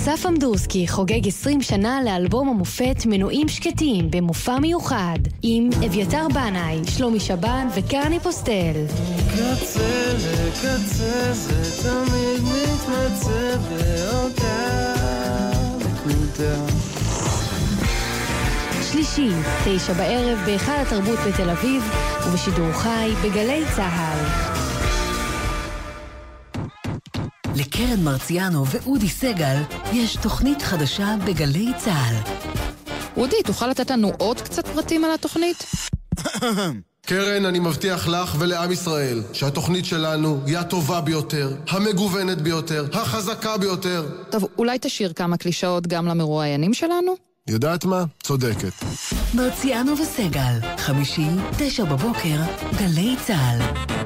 אסף אמדורסקי חוגג 20 שנה לאלבום המופת מנועים שקטים במופע מיוחד עם אביתר בנאי, שלומי שבן וקרני פוסטל.
קצה לקצה זה תמיד מתמצא באותה נקודה.
שלישי, תשע בערב בהיכל התרבות בתל אביב ובשידור חי בגלי צה"ל.
לקרן מרציאנו ואודי סגל יש תוכנית חדשה בגלי צה"ל.
אודי, תוכל לתת לנו עוד קצת פרטים על התוכנית?
קרן, אני מבטיח לך ולעם ישראל שהתוכנית שלנו היא הטובה ביותר, המגוונת ביותר, החזקה ביותר.
טוב, אולי תשאיר כמה קלישאות גם למרואיינים שלנו?
יודעת מה? צודקת.
מרציאנו וסגל, חמישי, תשע בבוקר, גלי צה"ל.